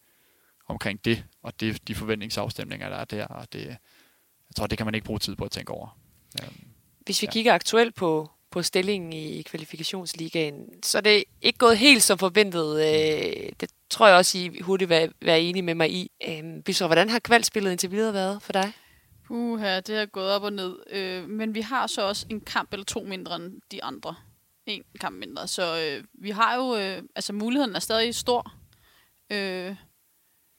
omkring det, og det, de forventningsafstemninger, der er der. Og det, jeg tror, det kan man ikke bruge tid på at tænke over. Um, hvis vi ja. kigger aktuelt på, på stillingen i kvalifikationsligaen, så er det ikke gået helt som forventet. Øh, det tror jeg også, I hurtigt vil være enige med mig i. Øh, Bisser, hvordan har kvalspillet indtil videre været for dig? Uha, det har gået op og ned. Øh, men vi har så også en kamp eller to mindre end de andre en kamp mindre. Så øh, vi har jo, øh, altså muligheden er stadig stor. Øh,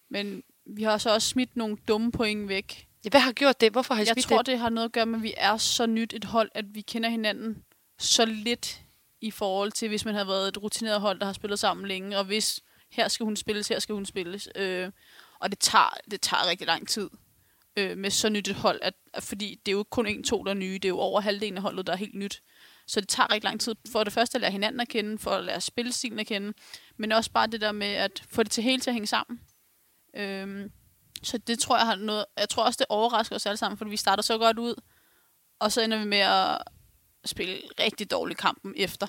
men vi har så også smidt nogle dumme point væk. Ja, hvad har gjort det? Hvorfor har I Jeg smidt tror, det? det har noget at gøre med, at vi er så nyt et hold, at vi kender hinanden så lidt i forhold til, hvis man har været et rutineret hold, der har spillet sammen længe, og hvis her skal hun spilles, her skal hun spilles. Øh, og det tager, det tager rigtig lang tid øh, med så nyt et hold, at, at, fordi det er jo kun en, to, der er nye. Det er jo over halvdelen af holdet, der er helt nyt. Så det tager rigtig lang tid for det første at lære hinanden at kende, for at lære spilstilen at kende, men også bare det der med at få det til hele til at hænge sammen. Øhm, så det tror jeg har noget, jeg tror også det overrasker os alle sammen, fordi vi starter så godt ud, og så ender vi med at spille rigtig dårlig kampen efter.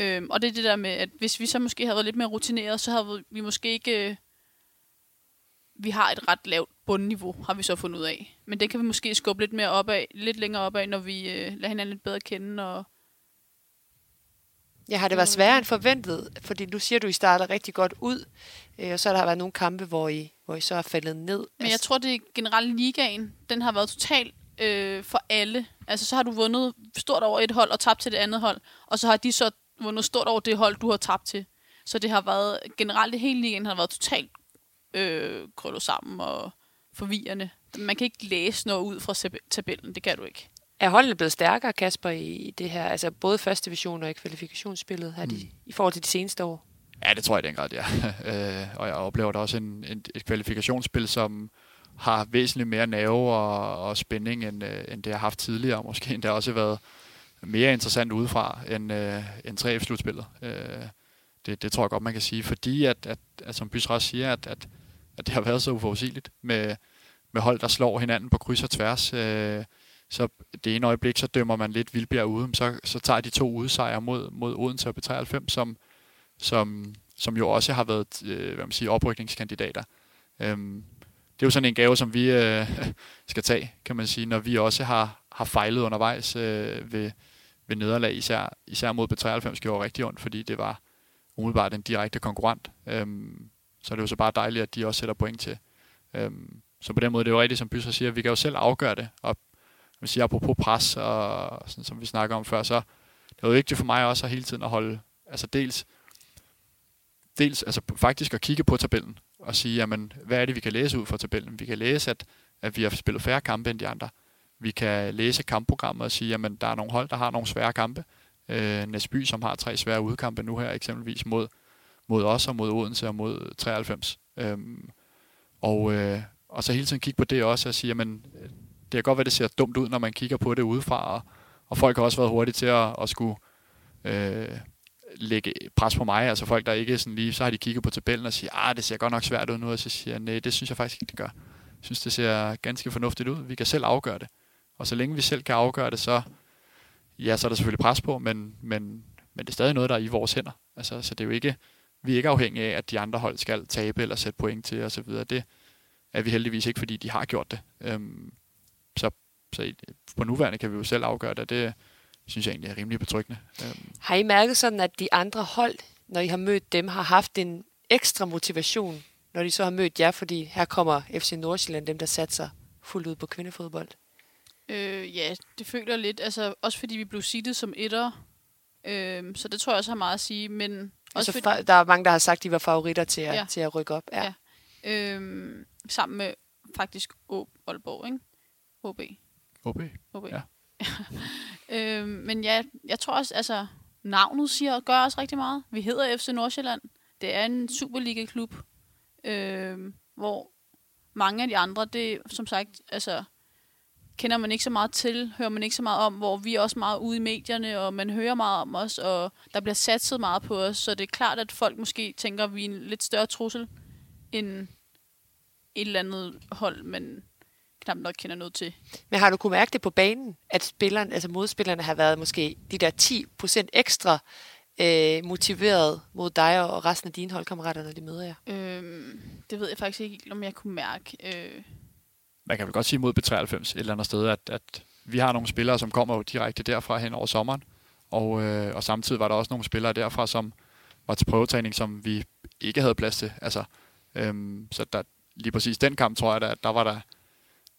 Øhm, og det er det der med, at hvis vi så måske havde været lidt mere rutineret, så havde vi måske ikke... Øh, vi har et ret lavt bundniveau, har vi så fundet ud af. Men det kan vi måske skubbe lidt mere opad, lidt længere opad, når vi øh, lader hinanden lidt bedre kende. Og ja, har det været sværere end forventet? Fordi du siger, at du I starter rigtig godt ud, øh, og så har der været nogle kampe, hvor I, hvor I så er faldet ned. Men altså... jeg tror, det er generelt ligaen, den har været total øh, for alle. Altså, så har du vundet stort over et hold og tabt til det andet hold, og så har de så vundet stort over det hold, du har tabt til. Så det har været, generelt hele ligaen har været totalt øh, krøllet sammen og forvirrende. Man kan ikke læse noget ud fra tabellen, det kan du ikke. Er holdene blevet stærkere, Kasper, i det her, altså både første division og i kvalifikationsspillet her mm. de, i forhold til de seneste år? Ja, det tror jeg i den grad, ja. øh, og jeg oplever da også en, en, et kvalifikationsspil, som har væsentligt mere nerve og, og spænding, end, øh, end det har haft tidligere. Måske endda også været mere interessant udefra end, øh, end 3F-slutspillet. Øh, det, det tror jeg godt, man kan sige, fordi at, at, at som Bys også siger, at, at at det har været så uforudsigeligt med, med hold, der slår hinanden på kryds og tværs. Øh, så det ene øjeblik, så dømmer man lidt Vildbjerg ude, så, så tager de to udsejre mod, mod Odense og B93, som, som, som jo også har været øh, hvad man siger, oprykningskandidater. Øhm, det er jo sådan en gave, som vi øh, skal tage, kan man sige, når vi også har, har fejlet undervejs øh, ved, ved nederlag, især, især mod B93 gjorde rigtig ondt, fordi det var umiddelbart en direkte konkurrent. Øhm, så er det jo så bare dejligt, at de også sætter point til. Øhm, så på den måde, det er jo rigtigt, som Bysser siger, vi kan jo selv afgøre det. Og man siger, apropos pres, og sådan, som vi snakker om før, så det er jo vigtigt for mig også at hele tiden at holde, altså dels, dels altså faktisk at kigge på tabellen, og sige, jamen, hvad er det, vi kan læse ud fra tabellen? Vi kan læse, at, at vi har spillet færre kampe end de andre. Vi kan læse kampprogrammet og sige, jamen, der er nogle hold, der har nogle svære kampe. Øh, Næsby, som har tre svære udkampe nu her, eksempelvis mod, mod os og mod Odense og mod 93. Øhm, og, øh, og så hele tiden kigge på det også og sige, jamen, det kan godt være, det ser dumt ud, når man kigger på det udefra, og, og folk har også været hurtige til at, at skulle øh, lægge pres på mig, altså folk, der ikke sådan lige, så har de kigget på tabellen og siger, ah, det ser godt nok svært ud nu, og så siger jeg, nej, det synes jeg faktisk ikke, det gør. Jeg synes, det ser ganske fornuftigt ud. Vi kan selv afgøre det. Og så længe vi selv kan afgøre det, så, ja, så er der selvfølgelig pres på, men, men, men det er stadig noget, der er i vores hænder. Altså, så det er jo ikke, vi er ikke afhængige af, at de andre hold skal tabe eller sætte point til osv. Det er vi heldigvis ikke, fordi de har gjort det. Øhm, så, på nuværende kan vi jo selv afgøre det, det synes jeg egentlig er rimelig betryggende. Øhm. Har I mærket sådan, at de andre hold, når I har mødt dem, har haft en ekstra motivation, når de så har mødt jer, fordi her kommer FC Nordsjælland, dem der satser fuldt ud på kvindefodbold? Øh, ja, det føler jeg lidt. Altså, også fordi vi blev sittet som etter. Øh, så det tror jeg også har meget at sige. Men også altså, fordi, der er mange, der har sagt, at de var favoritter til at, ja. til at rykke op. Ja. ja. Øh, sammen med faktisk Aalborg, ikke? HB. HB? HB. Ja. øh, men ja, jeg tror også, altså, navnet siger, gør også rigtig meget. Vi hedder FC Nordsjælland. Det er en Superliga-klub, øh, hvor mange af de andre, det som sagt, altså, kender man ikke så meget til, hører man ikke så meget om, hvor vi er også meget ude i medierne, og man hører meget om os, og der bliver satset meget på os, så det er klart, at folk måske tænker, at vi er en lidt større trussel end et eller andet hold, men knap nok kender noget til. Men har du kunne mærke det på banen, at spilleren, altså modspillerne har været måske de der 10% ekstra øh, motiveret mod dig og resten af dine holdkammerater, når de møder jer? Øhm, det ved jeg faktisk ikke, om jeg kunne mærke. Øh. Man kan vel godt sige mod B93 et eller andet sted, at, at vi har nogle spillere, som kommer jo direkte derfra hen over sommeren, og, øh, og samtidig var der også nogle spillere derfra, som var til prøvetræning, som vi ikke havde plads til. Altså, øhm, så der, lige præcis den kamp, tror jeg, der, der var der,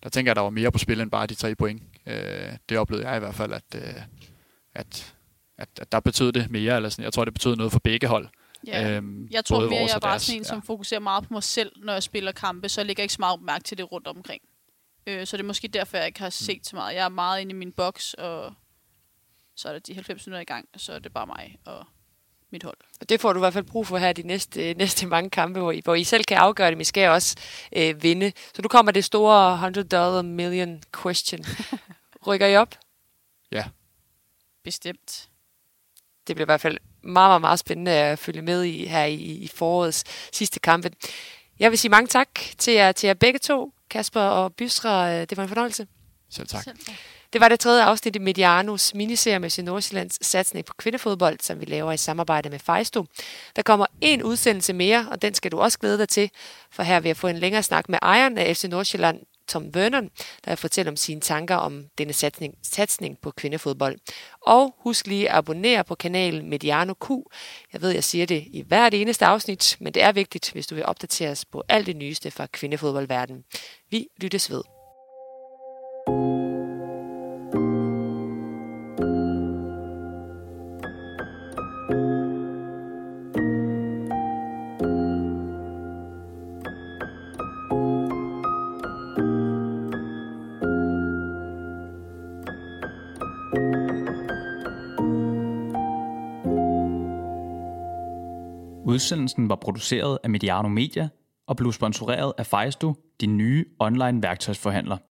der tænker jeg, der var mere på spil end bare de tre point. Øh, det oplevede jeg i hvert fald, at, øh, at, at, at der betød det mere, eller sådan, jeg tror, det betød noget for begge hold. Ja. Øhm, jeg tror mere, jeg er bare sådan en, som ja. fokuserer meget på mig selv, når jeg spiller kampe, så jeg lægger ikke så meget mærke til det rundt omkring. Øh, så det er måske derfor, jeg ikke har set mm. så meget. Jeg er meget inde i min boks, og så er der de 90 minutter i gang, og så er det bare mig og mit hold. Og det får du i hvert fald brug for her de næste, næste mange kampe, hvor I, hvor I selv kan afgøre det, men I skal også øh, vinde. Så nu kommer det store 100 dollar million question. Rykker I op? Ja. Bestemt. Det bliver i hvert fald meget, meget, meget spændende at følge med i her i, i forårets sidste kampe. Jeg vil sige mange tak til jer, til jer begge to, Kasper og Bysra. Det var en fornøjelse. Selv tak. Selv tak. Det var det tredje afsnit i Medianos miniserie med Nordsjællands satsning på kvindefodbold, som vi laver i samarbejde med Fejsto. Der kommer en udsendelse mere, og den skal du også glæde dig til, for her vil jeg få en længere snak med ejeren af FC Nordsjælland, Tom Vernon, der fortæller om sine tanker om denne satsning, satsning på kvindefodbold. Og husk lige at abonnere på kanalen Mediano Q. Jeg ved, jeg siger det i hvert eneste afsnit, men det er vigtigt, hvis du vil opdateres på alt det nyeste fra kvindefodboldverdenen. Vi lyttes ved. Udsendelsen var produceret af Mediano Media og blev sponsoreret af Fejsto, din nye online værktøjsforhandler.